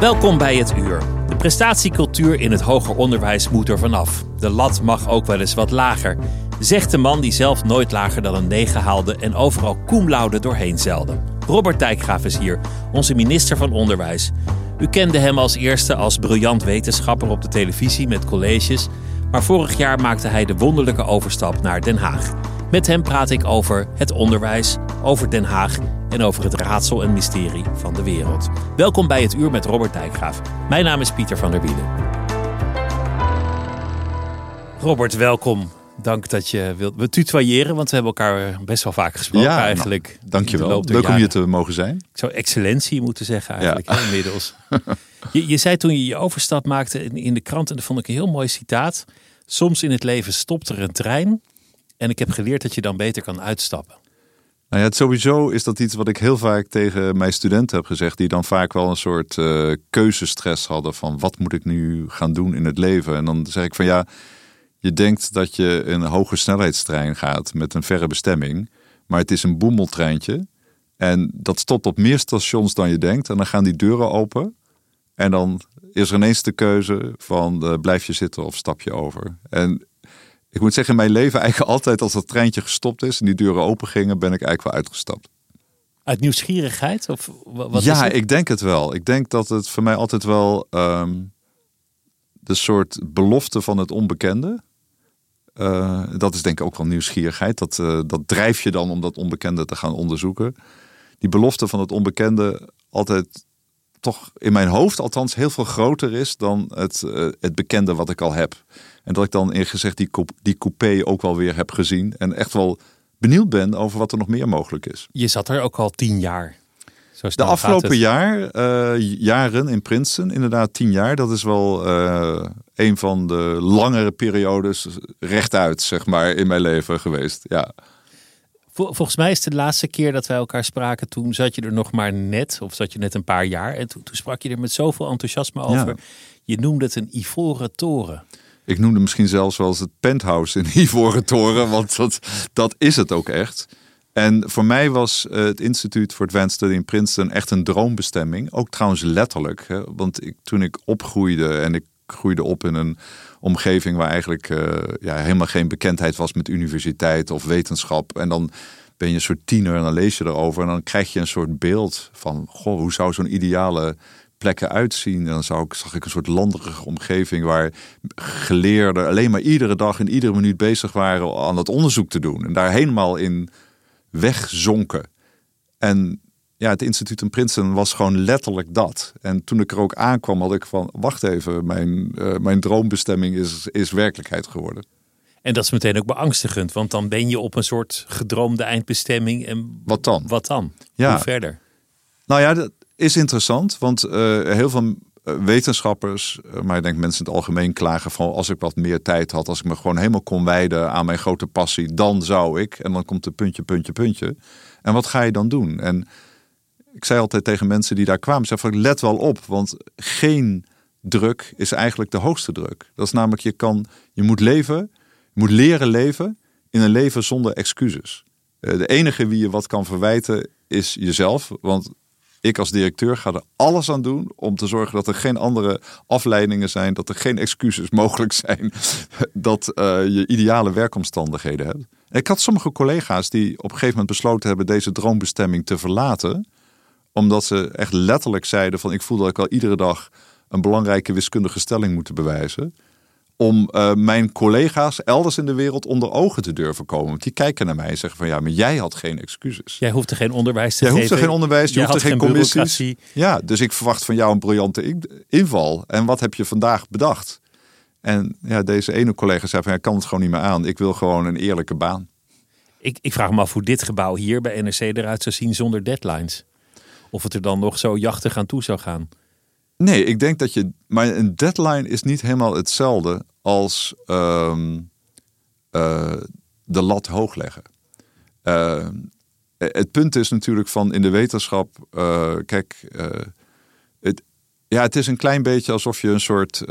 Welkom bij het uur. De prestatiecultuur in het hoger onderwijs moet er vanaf. De lat mag ook wel eens wat lager. Zegt de man die zelf nooit lager dan een 9 haalde en overal cum doorheen zeilde. Robert Dijkgraaf is hier, onze minister van Onderwijs. U kende hem als eerste als briljant wetenschapper op de televisie met colleges. Maar vorig jaar maakte hij de wonderlijke overstap naar Den Haag. Met hem praat ik over het onderwijs, over Den Haag en over het raadsel en mysterie van de wereld. Welkom bij het Uur met Robert Dijkgraaf. Mijn naam is Pieter van der Wielen. Robert, welkom. Dank dat je wilt. We tutoyeren, want we hebben elkaar best wel vaak gesproken Ja, eigenlijk. nou, in de dankjewel. Leuk om hier te mogen zijn. Ik zou excellentie moeten zeggen eigenlijk Ja. inmiddels. Je, je zei toen je je overstap maakte in, in de krant, en dat vond ik een heel mooi citaat. Soms in het leven stopt er een trein en ik heb geleerd dat je dan beter kan uitstappen. Nou ja, het sowieso is dat iets wat ik heel vaak tegen mijn studenten heb gezegd, die dan vaak wel een soort eh, keuzestress hadden van wat moet ik nu gaan doen in het leven. En dan zeg ik van ja, je denkt dat je een hoge snelheidstrein gaat met een verre bestemming, maar het is een boemeltreintje. En dat stopt op meer stations dan je denkt. En dan gaan die deuren open. En dan is er ineens de keuze van eh, blijf je zitten of stap je over. En ik moet zeggen, in mijn leven eigenlijk altijd als dat treintje gestopt is en die deuren open gingen, ben ik eigenlijk wel uitgestapt. Uit nieuwsgierigheid? Of wa- wat ja, is het? ik denk het wel. Ik denk dat het voor mij altijd wel ehm, de soort belofte van het onbekende. Eh, dat is denk ik ook wel nieuwsgierigheid. Dat, eh, dat drijf je dan om dat onbekende te gaan onderzoeken. Die belofte van het onbekende altijd toch in mijn hoofd althans heel veel groter is dan het, eh, het bekende wat ik al heb. En dat ik dan eerlijk gezegd die, die coupé ook wel weer heb gezien. En echt wel benieuwd ben over wat er nog meer mogelijk is. Je zat er ook al tien jaar. Zo De afgelopen jaar, jaren in Princeton, inderdaad tien jaar. Dat is wel een van de langere periodes rechtuit, zeg maar, in mijn leven geweest. Ja, Vol- volgens mij is het de laatste keer dat wij elkaar spraken. Toen zat je er nog maar net, of zat je net een paar jaar. En toen, toen sprak je er met zoveel enthousiasme over. Ja. Je noemde het een ivoren toren. ik noemde misschien zelfs wel eens het penthouse in Ivoren Toren, want dat, dat is het ook echt. En voor mij was eh, het Instituut for Advanced Study in Princeton echt een droombestemming. Ook trouwens letterlijk. Hè? Want ik, toen ik opgroeide en ik groeide op in een omgeving waar eigenlijk eh, ja, helemaal geen bekendheid was met universiteit of wetenschap. En dan ben je een soort tiener en dan lees je erover. En dan krijg je een soort beeld van, goh, hoe zou zo'n ideale plek eruit zien? En dan zou ik, zag ik een soort landerige omgeving waar geleerden alleen maar iedere dag en iedere minuut bezig waren aan het onderzoek te doen. En daar helemaal in wegzonken. En ja, het instituut in Princeton was gewoon letterlijk dat. En toen ik er ook aankwam, had ik van, wacht even, mijn, eh, mijn droombestemming is, is werkelijkheid geworden. En dat is meteen ook beangstigend, want dan ben je op een soort gedroomde eindbestemming. En Wat dan? wat dan? Ja. Hoe verder? Nou ja, dat is interessant, want eh, heel veel eh, wetenschappers, maar ik denk mensen in het algemeen klagen van als ik wat meer tijd had, als ik me gewoon helemaal kon wijden aan mijn grote passie, dan zou ik. En dan komt er puntje, puntje, puntje. En wat ga je dan doen? En ik zei altijd tegen mensen die daar kwamen, van let wel op, want geen druk is eigenlijk de hoogste druk. Dat is namelijk je kan, je moet leven, je moet leren leven in een leven zonder excuses. Eh, De enige wie je wat kan verwijten is jezelf, want ik als directeur ga er alles aan doen om te zorgen dat er geen andere afleidingen zijn, dat er geen excuses mogelijk zijn, dat eh, je ideale werkomstandigheden hebt. Ik had sommige collega's die op een gegeven moment besloten hebben deze droombestemming te verlaten, omdat ze echt letterlijk zeiden van ik voel dat ik al iedere dag een belangrijke wiskundige stelling moet bewijzen. om uh, mijn collega's elders in de wereld onder ogen te durven komen. Want die kijken naar mij en zeggen van ja, maar jij had geen excuses. Jij hoefde geen onderwijs te jij geven. Jij hoefde geen onderwijs, je hoefde geen, geen commissies. Ja, dus ik verwacht van jou een briljante inval. En wat heb je vandaag bedacht? En ja, deze ene collega zei van ja, ik kan het gewoon niet meer aan. Ik wil gewoon een eerlijke baan. Ik, ik vraag me af hoe dit gebouw hier bij NRC eruit zou zien zonder deadlines. Of het er dan nog zo jachtig aan toe zou gaan. Nee, ik denk dat je. Maar een deadline is niet helemaal hetzelfde als eh, de lat hoog leggen. Uh, het punt is natuurlijk van in de wetenschap. Uh, kijk, het, ja, het is een klein beetje alsof je een soort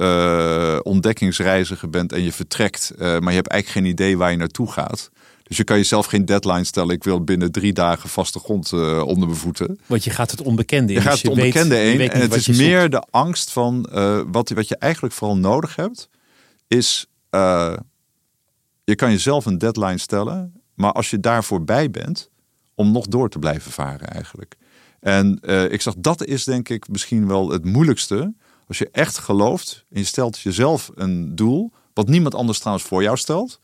ontdekkingsreiziger bent en je vertrekt, maar je hebt eigenlijk geen idee waar je naartoe gaat. Dus je kan jezelf geen deadline stellen. Ik wil binnen drie dagen vaste grond uh, onder mijn voeten. Want je gaat het onbekende in. Je gaat dus het onbekende in. En het is meer de angst van uh, wat, wat je eigenlijk vooral nodig hebt. Is uh, je kan jezelf een deadline stellen. Maar als je daar voorbij bent. Om nog door te blijven varen eigenlijk. En ik zag dat is denk ik misschien wel het moeilijkste. Als je echt gelooft. En je stelt jezelf een doel. Wat niemand anders trouwens voor jou stelt.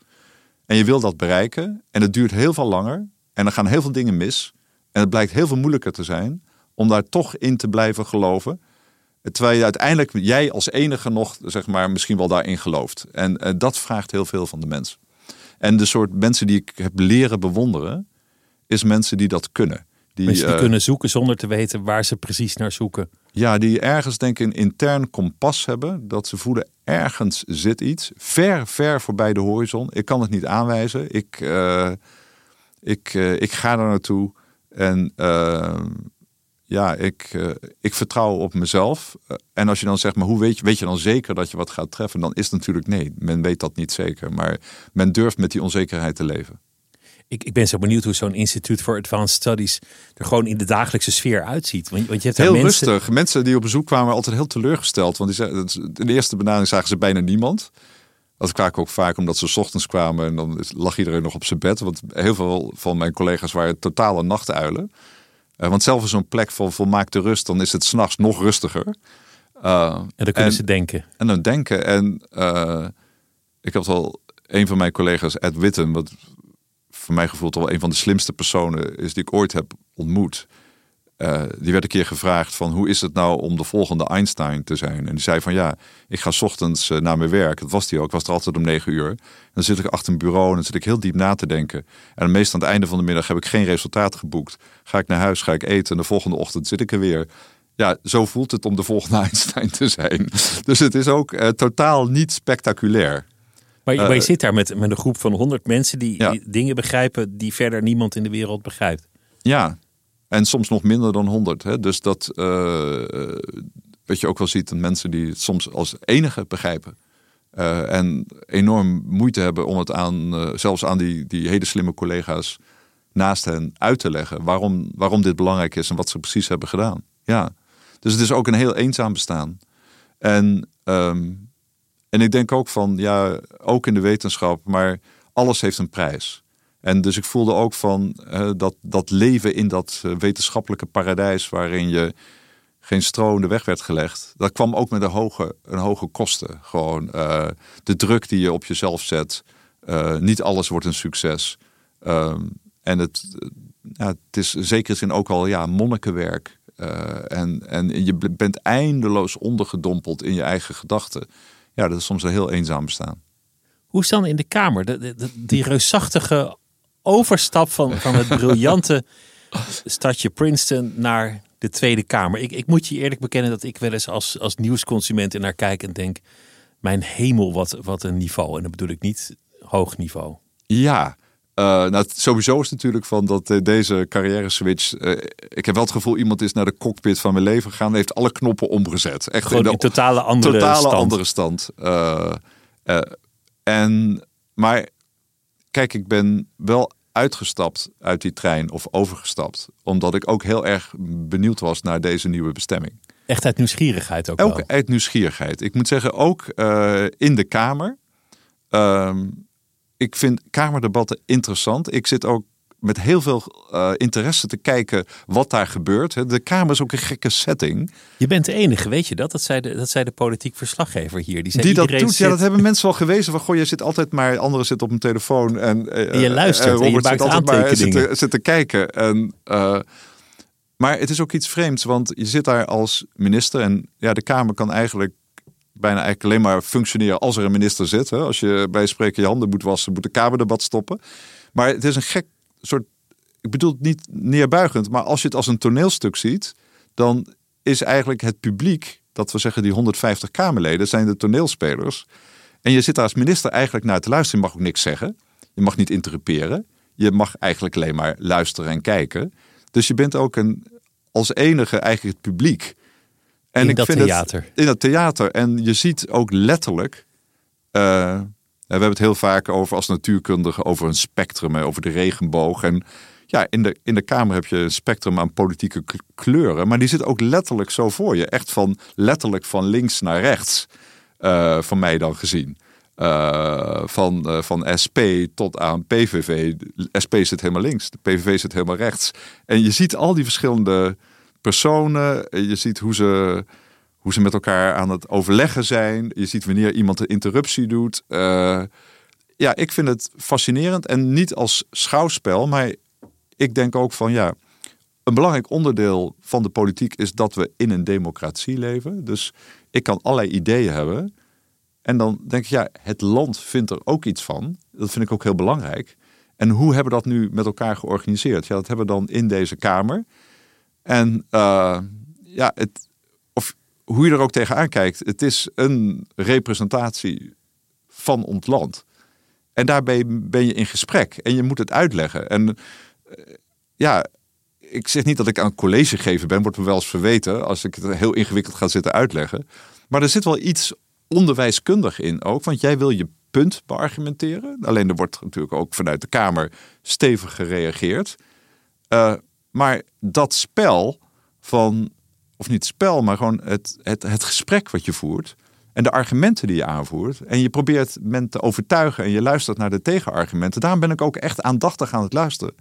En je wil dat bereiken. En het duurt heel veel langer. En er gaan heel veel dingen mis. En het blijkt heel veel moeilijker te zijn om daar toch in te blijven geloven. Terwijl je uiteindelijk, jij als enige nog, zeg maar, misschien wel daarin gelooft. En uh, dat vraagt heel veel van de mens. En de soort mensen die ik heb leren bewonderen, is mensen die dat kunnen. Die, mensen die uh, kunnen zoeken zonder te weten waar ze precies naar zoeken. Ja, die ergens denk ik een intern kompas hebben. Dat ze voelen, ergens zit iets. Ver, ver voorbij de horizon. Ik kan het niet aanwijzen. Ik, uh, ik, uh, ik ga daar naartoe. En ja, ik, ik vertrouw op mezelf. En als je dan zegt, maar hoe weet je, weet je dan zeker dat je wat gaat treffen? Dan is het natuurlijk nee, men weet dat niet zeker. Maar men durft met die onzekerheid te leven ik, ik ben zo benieuwd hoe zo'n instituut voor advanced studies er gewoon in de dagelijkse sfeer uitziet. Want, want je hebt heel mensen... rustig. Mensen die op bezoek kwamen altijd heel teleurgesteld. Want die in de eerste benadering zagen ze bijna niemand. Dat kwamen ook vaak omdat ze s ochtends kwamen en dan lag iedereen nog op zijn bed. Want heel veel van mijn collega's waren totale nachtuilen. Uh, want zelf is zo'n plek van volmaakte rust, dan is het s'nachts nog rustiger. Uh, en dan kunnen en, ze denken. En dan denken. En uh, ik had al een van mijn collega's, Ed Witten, wat voor mijn gevoel toch wel een van de slimste personen is die ik ooit heb ontmoet. Uh, die werd een keer gevraagd van hoe is het nou om de volgende Einstein te zijn? En die zei van ja, ik ga ochtends uh, naar mijn werk. Dat was die ook. Ik was er altijd om negen uur. En dan zit ik achter een bureau en dan zit ik heel diep na te denken. En meestal aan het einde van de middag heb ik geen resultaat geboekt. Ga ik naar huis, ga ik eten en de volgende ochtend zit ik er weer. Ja, zo voelt het om de volgende Einstein te zijn. Dus het is ook uh, totaal niet spectaculair. Maar, maar je zit daar met, met een groep van honderd mensen die, ja. die, dingen begrijpen die verder niemand in de wereld begrijpt. Ja, en soms nog minder dan honderd. Hè? Dus dat uh, wat je ook wel ziet, dat mensen die het soms als enige begrijpen. Uh, en enorm moeite hebben om het aan, uh, zelfs aan die, die hele slimme collega's naast hen uit te leggen. Waarom, waarom dit belangrijk is en wat ze precies hebben gedaan. Ja, dus het is ook een heel eenzaam bestaan. En um, en ik denk ook van, ja, ook in de wetenschap, maar alles heeft een prijs. En dus ik voelde ook van uh, dat, dat leven in dat uh, wetenschappelijke paradijs waarin je geen stro in de weg werd gelegd. Dat kwam ook met een hoge, een hoge kosten. Gewoon uh, de druk die je op jezelf zet. niet alles wordt een succes. Ehm, en het, ja, het is zeker zin ook al ja, monnikenwerk. en, en je bent eindeloos ondergedompeld in je eigen gedachten ja, dat is soms een heel eenzaam bestaan. Hoe is dan in de Kamer? De, de, die reusachtige overstap van, van het briljante stadje Princeton naar de Tweede Kamer. Ik, ik moet je eerlijk bekennen dat ik wel eens als, als nieuwsconsument er naar kijk en denk... mijn hemel, wat, wat een niveau. En dat bedoel ik niet hoog niveau. Ja, uh, nou, sowieso is natuurlijk van dat uh, deze carrière switch. Uh, ik heb wel het gevoel, iemand is naar de cockpit van mijn leven gegaan heeft alle knoppen omgezet. Echt Gewoon in, de, totale andere totale stand. andere stand. en, maar kijk, ik ben wel uitgestapt uit die trein of overgestapt. Omdat ik ook heel erg benieuwd was naar deze nieuwe bestemming. Echt uit nieuwsgierigheid ook, ook wel? uit nieuwsgierigheid. Ik moet zeggen, ook in de Kamer. Um, ik vind Kamerdebatten interessant. Ik zit ook met heel veel uh, interesse te kijken wat daar gebeurt. De Kamer is ook een gekke setting. Je bent de enige, weet je dat? Dat zei de, dat zei de politiek verslaggever hier. Die, zei, die dat doet, ja, dat hebben mensen wel gewezen. Van, goh, je zit altijd maar, anderen zitten op een telefoon. En, en je luistert en, Robert en je zit altijd maar zitten, zitten kijken. En, uh, maar het is ook iets vreemds, want je zit daar als minister. En ja, de Kamer kan eigenlijk bijna eigenlijk alleen maar functioneren als er een minister zit. Hè. Als je bij spreken je handen moet wassen, moet de Kamerdebat stoppen. Maar het is een gek soort. Ik bedoel het niet neerbuigend, maar als je het als een toneelstuk ziet, dan is eigenlijk het publiek, dat we zeggen die 150 Kamerleden, zijn de toneelspelers. En je zit daar als minister eigenlijk naar te luisteren. Je mag ook niks zeggen. Je mag niet interruperen. Je mag eigenlijk alleen maar luisteren en kijken. Dus je bent ook een, als enige eigenlijk het publiek. En in ik dat vind theater. Het, in dat theater. En je ziet ook letterlijk. Uh, we hebben het heel vaak over als natuurkundige over een spectrum, over de regenboog. En ja, in de, in de Kamer heb je een spectrum aan politieke kleuren. Maar die zit ook letterlijk zo voor je. Echt van letterlijk van links naar rechts. Uh, van mij dan gezien. Uh, van, uh, van SP tot aan PVV. SP zit helemaal links, de PVV zit helemaal rechts. En je ziet al die verschillende personen. Je ziet hoe ze, hoe ze met elkaar aan het overleggen zijn. Je ziet wanneer iemand een interruptie doet. Uh, ja, ik vind het fascinerend. En niet als schouwspel, maar ik denk ook van ja. Een belangrijk onderdeel van de politiek is dat we in een democratie leven. Dus ik kan allerlei ideeën hebben. En dan denk ik, ja, het land vindt er ook iets van. Dat vind ik ook heel belangrijk. En hoe hebben we dat nu met elkaar georganiseerd? Ja, dat hebben we dan in deze Kamer. En uh, ja, het, of hoe je er ook tegenaan kijkt, het is een representatie van ons land. En daarbij ben je in gesprek en je moet het uitleggen. En uh, ja, ik zeg niet dat ik aan college geven ben, wordt me wel eens verweten als ik het heel ingewikkeld ga zitten uitleggen. Maar er zit wel iets onderwijskundig in ook, want jij wil je punt beargumenteren. Alleen er wordt natuurlijk ook vanuit de Kamer stevig gereageerd. Uh, maar dat spel van, of niet spel, maar gewoon het, het, het gesprek wat je voert. En de argumenten die je aanvoert. En je probeert men te overtuigen en je luistert naar de tegenargumenten. Daarom ben ik ook echt aandachtig aan het luisteren.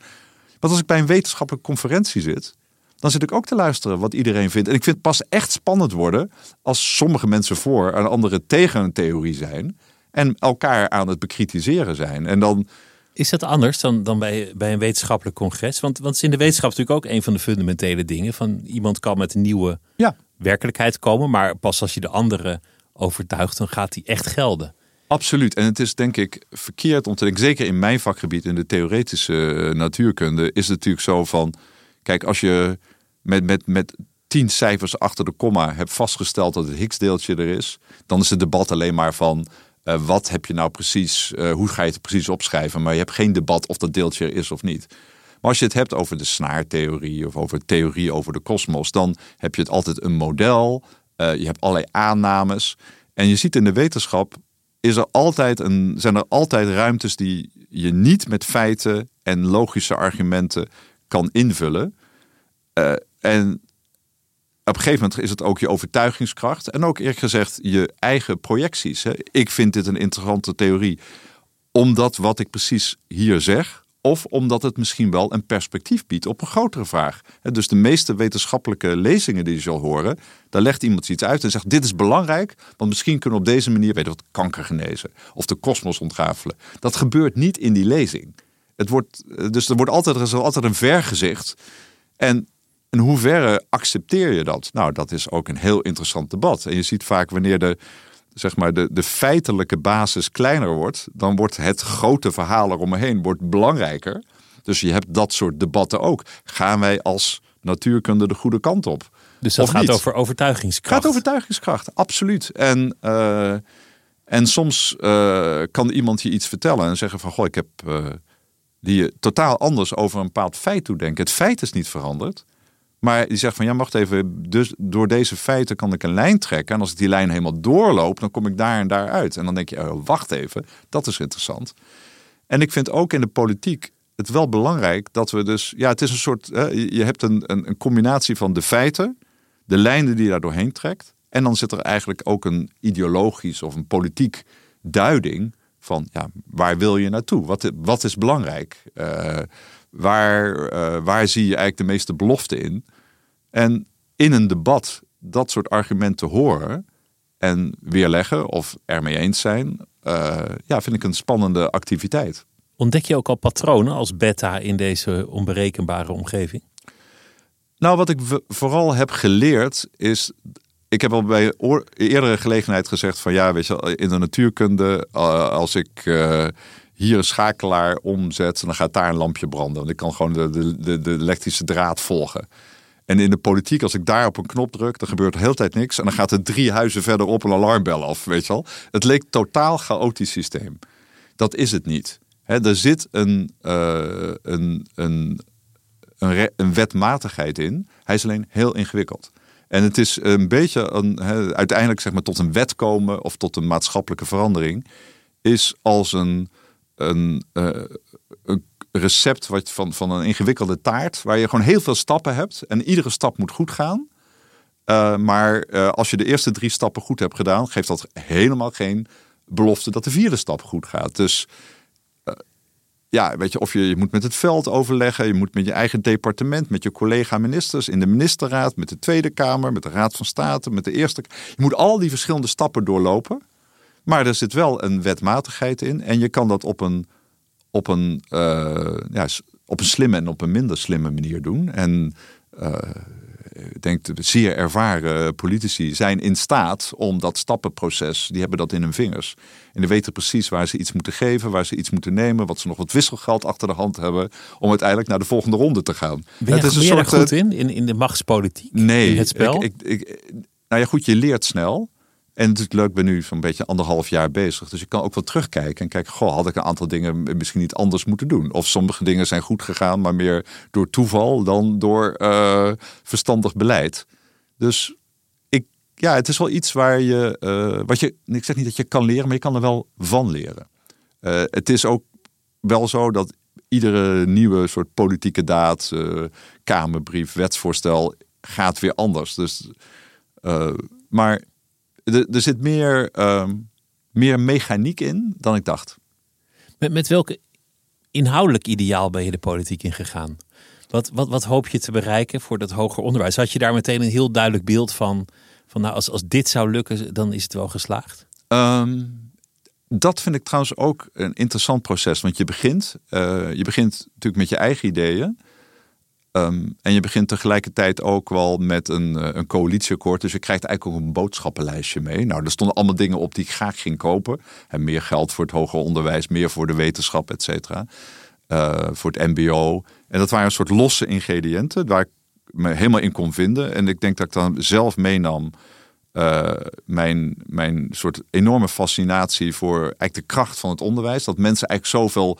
Want als ik bij een wetenschappelijke conferentie zit, dan zit ik ook te luisteren wat iedereen vindt. En ik vind het pas echt spannend worden als sommige mensen voor en anderen tegen een theorie zijn. En elkaar aan het bekritiseren zijn. En dan is dat anders dan, dan bij, bij een wetenschappelijk congres? Want, want is in de wetenschap natuurlijk ook een van de fundamentele dingen. Van iemand kan met een nieuwe ja. werkelijkheid komen, maar pas als je de andere overtuigt, dan gaat die echt gelden. Absoluut. En het is denk ik verkeerd om te denken, zeker in mijn vakgebied, in de theoretische eh, natuurkunde, is het natuurlijk zo van, kijk, als je met, met, met tien cijfers achter de komma hebt vastgesteld dat het Higgs-deeltje er is, dan is het debat alleen maar van uh, wat heb je nou precies, uh, hoe ga je het precies opschrijven? Maar je hebt geen debat of dat deeltje er is of niet. Maar als je het hebt over de snaartheorie of over theorie over de kosmos, dan heb je het altijd een model. Uh, je hebt allerlei aannames. En je ziet in de wetenschap is er altijd een, zijn er altijd ruimtes die je niet met feiten en logische argumenten kan invullen. en op een gegeven moment is het ook je overtuigingskracht en ook eerlijk gezegd je eigen projecties. Hè. Ik vind dit een interessante theorie omdat wat ik precies hier zeg, of omdat het misschien wel een perspectief biedt op een grotere vraag. Dus de meeste wetenschappelijke lezingen die je zal horen, daar legt iemand iets uit en zegt: Dit is belangrijk, want misschien kunnen we op deze manier weet wat, kanker genezen of de kosmos ontrafelen. Dat gebeurt niet in die lezing. Het wordt, dus er wordt altijd, er is altijd een vergezicht. En in hoeverre accepteer je dat? Nou, dat is ook een heel interessant debat. En je ziet vaak wanneer de, zeg maar, de, de feitelijke basis kleiner wordt, dan wordt het grote verhaal eromheen wordt belangrijker. Dus je hebt dat soort debatten ook. Gaan wij als natuurkunde de goede kant op? Dus dat gaat over overtuigingskracht. Gaat overtuigingskracht, absoluut. En, uh, en soms uh, kan iemand je iets vertellen en zeggen van, goh, ik heb uh, die je totaal anders over een bepaald feit toedenken. Het feit is niet veranderd. Maar die zegt van ja, wacht even, dus door deze feiten kan ik een lijn trekken. En als ik die lijn helemaal doorloop, dan kom ik daar en daar uit. En dan denk je, oh, wacht even, dat is interessant. En ik vind ook in de politiek het wel belangrijk dat we dus, ja, het is een soort, je hebt een, een, een combinatie van de feiten, de lijnen die je daar doorheen trekt. En dan zit er eigenlijk ook een ideologisch of een politiek duiding Van ja, waar wil je naartoe? Wat, wat is belangrijk? Uh, waar, uh, waar zie je eigenlijk de meeste belofte in? En in een debat dat soort argumenten horen en weerleggen of ermee eens zijn, uh, ja, vind ik een spannende activiteit. Ontdek je ook al patronen als beta in deze onberekenbare omgeving? Nou, wat ik vooral heb geleerd is. Ik heb al bij eerdere gelegenheid gezegd van ja, weet je, in de natuurkunde, uh, als ik uh, hier een schakelaar omzet, dan gaat daar een lampje branden. Want ik kan gewoon de, de, de elektrische draad volgen. En in de politiek, als ik daar op een knop druk, dan gebeurt de hele tijd niks. En dan gaat er drie huizen verderop een alarmbel af, weet je wel. Het leek totaal chaotisch systeem. Dat is het niet. Er zit een, uh, een, een, een, een, wetmatigheid in. Hij is alleen heel ingewikkeld. En het is een beetje een, uiteindelijk zeg maar tot een wet komen of tot een maatschappelijke verandering, is als een, een, een recept wat van, van een ingewikkelde taart, waar je gewoon heel veel stappen hebt en iedere stap moet goed gaan. Uh, maar uh, als je de eerste drie stappen goed hebt gedaan, geeft dat helemaal geen belofte dat de vierde stap goed gaat. Dus uh, ja, weet je, of je, je moet met het veld overleggen, je moet met je eigen departement, met je collega-ministers in de ministerraad, met de Tweede Kamer, met de Raad van State, met de Eerste. Je moet al die verschillende stappen doorlopen. Maar er zit wel een wetmatigheid in en je kan dat op een op een, uh, ja, op een slimme en op een minder slimme manier doen. En uh, ik denk de zeer ervaren politici zijn in staat om dat stappenproces, die hebben dat in hun vingers. En die weten precies waar ze iets moeten geven, waar ze iets moeten nemen, wat ze nog wat wisselgeld achter de hand hebben, om uiteindelijk naar de volgende ronde te gaan. Ben je, het is een soort, goed in, in, in de machtspolitiek? Nee, in het spel? Ik, ik, ik, nou ja, goed, je leert snel. En is leuk, ben nu zo'n beetje anderhalf jaar bezig. Dus ik kan ook wel terugkijken en kijken, goh, had ik een aantal dingen misschien niet anders moeten doen. Of sommige dingen zijn goed gegaan, maar meer door toeval dan door uh, verstandig beleid. Dus ik, ja, het is wel iets waar je, uh, wat je, ik zeg niet dat je kan leren, maar je kan er wel van leren. Uh, het is ook wel zo dat iedere nieuwe soort politieke daad, kamerbrief, wetsvoorstel gaat weer anders. Dus, maar er, er zit meer, uh, meer mechaniek in dan ik dacht. Met, met welk inhoudelijk ideaal ben je de politiek ingegaan? Wat, wat, wat hoop je te bereiken voor dat hoger onderwijs? Had je daar meteen een heel duidelijk beeld van? Van nou, als, als dit zou lukken, dan is het wel geslaagd? Um, dat vind ik trouwens ook een interessant proces. Want je begint, uh, je begint natuurlijk met je eigen ideeën. Um, en je begint tegelijkertijd ook wel met een, uh, een coalitieakkoord. Dus je krijgt eigenlijk ook een boodschappenlijstje mee. Nou, er stonden allemaal dingen op die ik graag ging kopen. En meer geld voor het hoger onderwijs, meer voor de wetenschap, et cetera. Uh, voor het MBO. En dat waren een soort losse ingrediënten waar ik me helemaal in kon vinden. En ik denk dat ik dan zelf meenam. Uh, mijn, mijn soort enorme fascinatie voor eigenlijk de kracht van het onderwijs. Dat mensen eigenlijk zoveel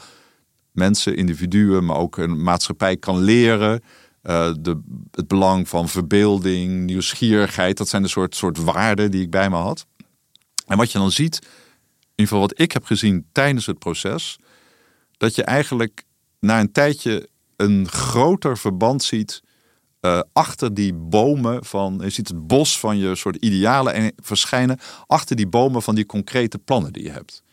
mensen, individuen, maar ook een maatschappij kan leren. Uh, de, het belang van verbeelding, nieuwsgierigheid, dat zijn de soort, soort waarden die ik bij me had. En wat je dan ziet, in ieder geval wat ik heb gezien tijdens het proces, dat je eigenlijk na een tijdje een groter verband ziet uh, achter die bomen van, je ziet het bos van je soort idealen verschijnen achter die bomen van die concrete plannen die je hebt.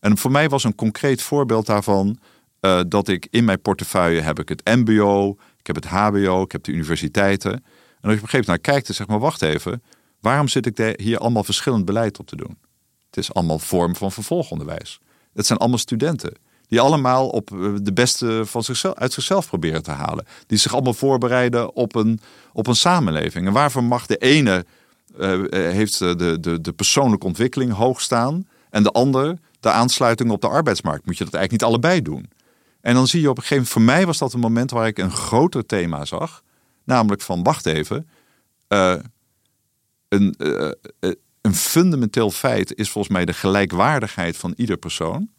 En voor mij was een concreet voorbeeld daarvan uh, dat ik in mijn portefeuille heb ik het MBO, ik heb het HBO, ik heb de universiteiten. En als je op een gegeven moment naar kijkt en zeg maar, wacht even, waarom zit ik hier allemaal verschillend beleid op te doen? Het is allemaal vorm van vervolgonderwijs. Het zijn allemaal studenten die allemaal op eh, de beste van zichzelf, uit zichzelf proberen te halen. Die zich allemaal voorbereiden op een, op een samenleving. En waarvoor mag de ene uh, heeft de, de, de persoonlijke ontwikkeling hoog staan en de ander de aansluiting op de arbeidsmarkt? Moet je dat eigenlijk niet allebei doen? En dan zie je op een gegeven moment, voor mij was dat een moment waar ik een groter thema zag. Namelijk van, wacht even, uh, een, uh, een fundamenteel feit is volgens mij de gelijkwaardigheid van ieder persoon.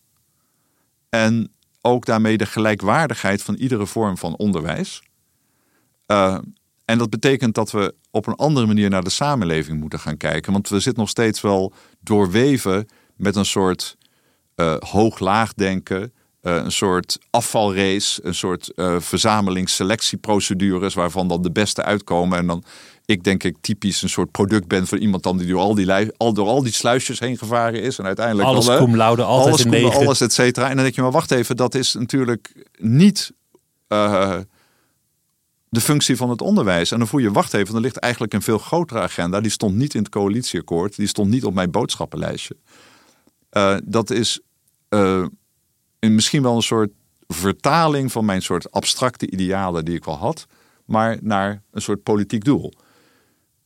En ook daarmee de gelijkwaardigheid van iedere vorm van onderwijs. En dat betekent dat we op een andere manier naar de samenleving moeten gaan kijken. Want we zitten nog steeds wel doorweven met een soort hoog-laag denken. Uh, een soort afvalrace, een soort uh, verzameling selectieprocedures waarvan dan de beste uitkomen. En dan ik denk ik typisch een soort product ben van iemand dan die door al die, al, door al die sluisjes heen gevaren is. En uiteindelijk Alles cum laude, altijd alles, cum- alles et cetera. En dan denk je, maar wacht even, dat is natuurlijk niet eh, de functie van het onderwijs. En dan voel je, wacht even, er ligt eigenlijk een veel grotere agenda. Die stond niet in het coalitieakkoord, die stond niet op mijn boodschappenlijstje. Eh, dat is eh, misschien wel een soort vertaling van mijn soort abstracte idealen die ik wel had, maar naar een soort politiek doel.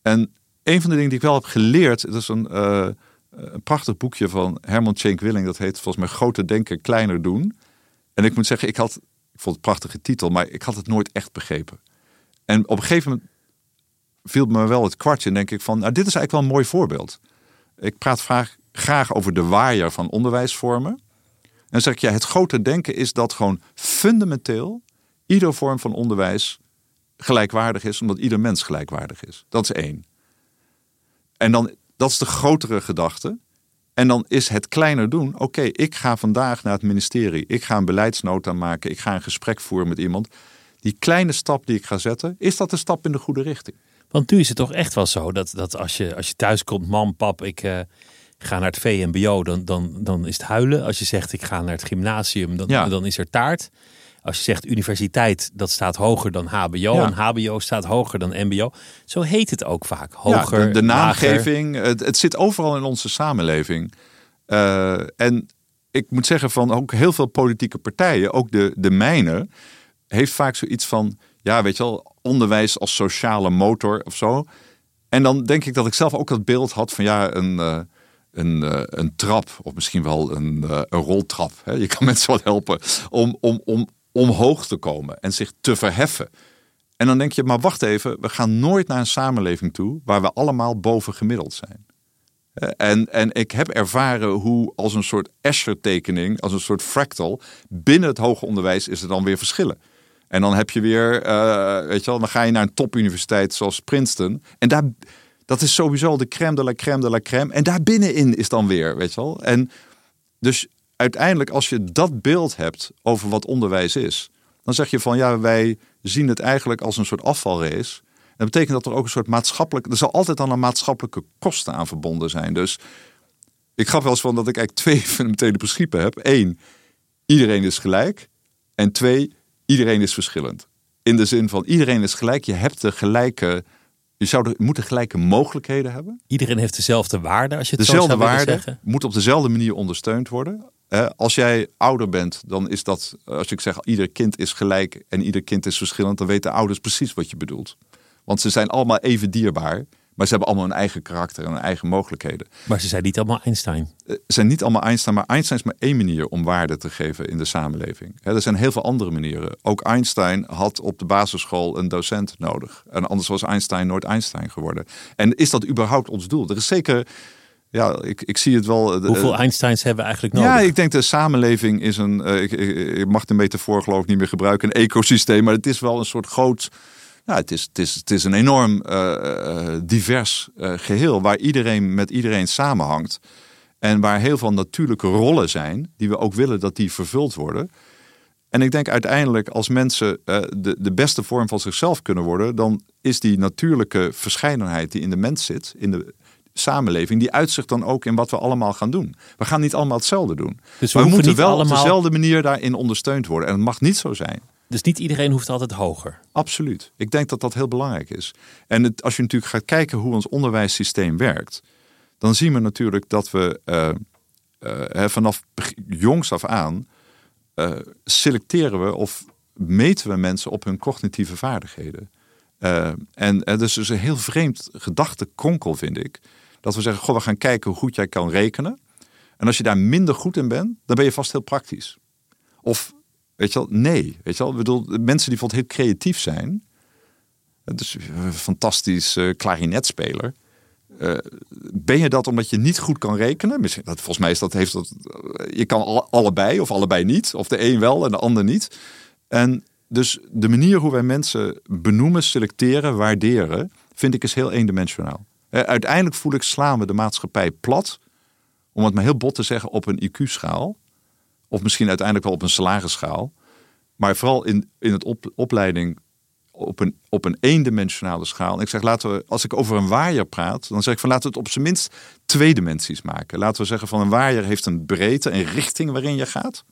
En een van de dingen die ik wel heb geleerd, dat is een, eh, een prachtig boekje van Herman Tjenk Willing, dat heet volgens mij Grote Denken, Kleiner Doen. En ik moet zeggen, ik had, ik vond het een prachtige titel, maar ik had het nooit echt begrepen. En op een gegeven moment viel me wel het kwartje en denk ik van, nou, dit is eigenlijk wel een mooi voorbeeld. Ik praat vaak, graag over de waaier van onderwijsvormen. En dan zeg ik, het grote denken is dat gewoon fundamenteel ieder vorm van onderwijs gelijkwaardig is, omdat ieder mens gelijkwaardig is. Dat is één. En dan, dat is de grotere gedachte. En dan is het kleiner doen. Oké, ik ga vandaag naar het ministerie. Ik ga een beleidsnota maken. Ik ga een gesprek voeren met iemand. Die kleine stap die ik ga zetten, is dat een stap in de goede richting? Want nu is het toch echt wel zo dat, dat als, je, als je thuis komt, mam, pap, ik eh, ga naar het VMBO, dan, dan, dan is het huilen. Als je zegt ik ga naar het gymnasium, dan, Ja. dan is er taart. Als je zegt universiteit, dat staat hoger dan HBO. Ja. En HBO staat hoger dan MBO. Zo heet het ook vaak. Hoger, ja, de, naamgeving, het, het zit overal in onze samenleving. Eh, en ik moet zeggen van ook heel veel politieke partijen, ook de, de mijne, heeft vaak zoiets van, ja weet je wel, onderwijs als sociale motor of zo. En dan denk ik dat ik zelf ook dat beeld had van ja, een, eh, een, eh, een trap of misschien wel een, eh, een roltrap. Hè? Je kan mensen wat helpen om, om, om omhoog te komen en zich te verheffen. En dan denk je, maar wacht even, we gaan nooit naar een samenleving toe waar we allemaal boven gemiddeld zijn. En, en ik heb ervaren hoe als een soort Escher-tekening, als een soort fractal, binnen het hoger onderwijs is er dan weer verschillen. En dan heb je weer, eh, weet je wel, dan ga je naar een topuniversiteit zoals Princeton. En daar, dat is sowieso de crème de la crème de la crème. En daar binnenin is dan weer, weet je wel. En dus uiteindelijk, als je dat beeld hebt over wat onderwijs is, dan zeg je van ja, wij zien het eigenlijk als een soort afvalrace. Dat betekent dat er ook een soort maatschappelijk, er zal altijd dan een maatschappelijke kosten aan verbonden zijn. Dus ik gaf wel eens van dat ik eigenlijk twee fundamentele principes heb. Eén, iedereen is gelijk. En twee, iedereen is verschillend. In de zin van iedereen is gelijk. Je hebt de gelijke, je zou de, je moet de gelijke mogelijkheden hebben. Iedereen heeft dezelfde waarde, als je het Dezelfde zo zou willen waarde zeggen. moet op dezelfde manier ondersteund worden. Als jij ouder bent, dan is dat, als ik zeg ieder kind is gelijk en ieder kind is verschillend, dan weten ouders precies wat je bedoelt. Want ze zijn allemaal even dierbaar, maar ze hebben allemaal een eigen karakter en hun eigen mogelijkheden. Maar ze zijn niet allemaal Einstein. Eh, Ze zijn niet allemaal Einstein, maar Einstein is maar één manier om waarde te geven in de samenleving. Er zijn heel veel andere manieren. Ook Einstein had op de basisschool een docent nodig. En anders was Einstein nooit Einstein geworden. En is dat überhaupt ons doel? Er is zeker, ja, ik, ik zie het wel. eh, Hoeveel Einsteins hebben we eigenlijk nodig? ja, ik denk de samenleving is een. eh, ik, ik, ik mag de metafoor geloof ik niet meer gebruiken, een ecosysteem, maar het is wel een soort groot. Ja, het is, het is, het is een enorm eh, eh, divers eh, geheel waar iedereen met iedereen samenhangt. En waar heel veel natuurlijke rollen zijn, die we ook willen dat die vervuld worden. En ik denk uiteindelijk, als mensen de, de beste vorm van zichzelf kunnen worden, dan is die natuurlijke verscheidenheid die in de mens zit, in de samenleving, die uitzicht dan ook in wat we allemaal gaan doen. We gaan niet allemaal hetzelfde doen. Dus we maar we hoeven moeten wel allemaal- op dezelfde manier daarin ondersteund worden. En het mag niet zo zijn. Dus niet iedereen hoeft altijd hoger. Absoluut. Ik denk dat dat heel belangrijk is. En het, als je natuurlijk gaat kijken hoe ons onderwijssysteem werkt, dan zien we natuurlijk dat we eh, eh, vanaf jongs af aan eh, selecteren we of meten we mensen op hun cognitieve vaardigheden. En het is dus een heel vreemd gedachtekonkel, vind ik. Dat we zeggen, goh, we gaan kijken hoe goed jij kan rekenen. En als je daar minder goed in bent, dan ben je vast heel praktisch. Of, weet je wel, nee. Weet je wel, ik bedoel, mensen die bijvoorbeeld heel creatief zijn. Dus een fantastisch klarinetspeler. Eh, ben je dat omdat je niet goed kan rekenen? Misschien, dat, volgens mij is dat, heeft dat, eh, je kan alle- allebei of allebei niet. Of de een wel en de ander niet. En dus de manier hoe wij mensen benoemen, selecteren, waarderen, vind ik is heel eendimensionaal. Eh, uiteindelijk voel ik slaan we de maatschappij plat, om het maar heel bot te zeggen, op een IQ-schaal. Of misschien uiteindelijk wel op een salarisschaal. Maar vooral in, in het op, opleiding op een, op een eendimensionale schaal. En ik zeg, laten we, als ik over een waaier praat, dan zeg ik van laten we het op zijn minst twee dimensies maken. Laten we zeggen van een waaier heeft een breedte, een richting waarin je gaat.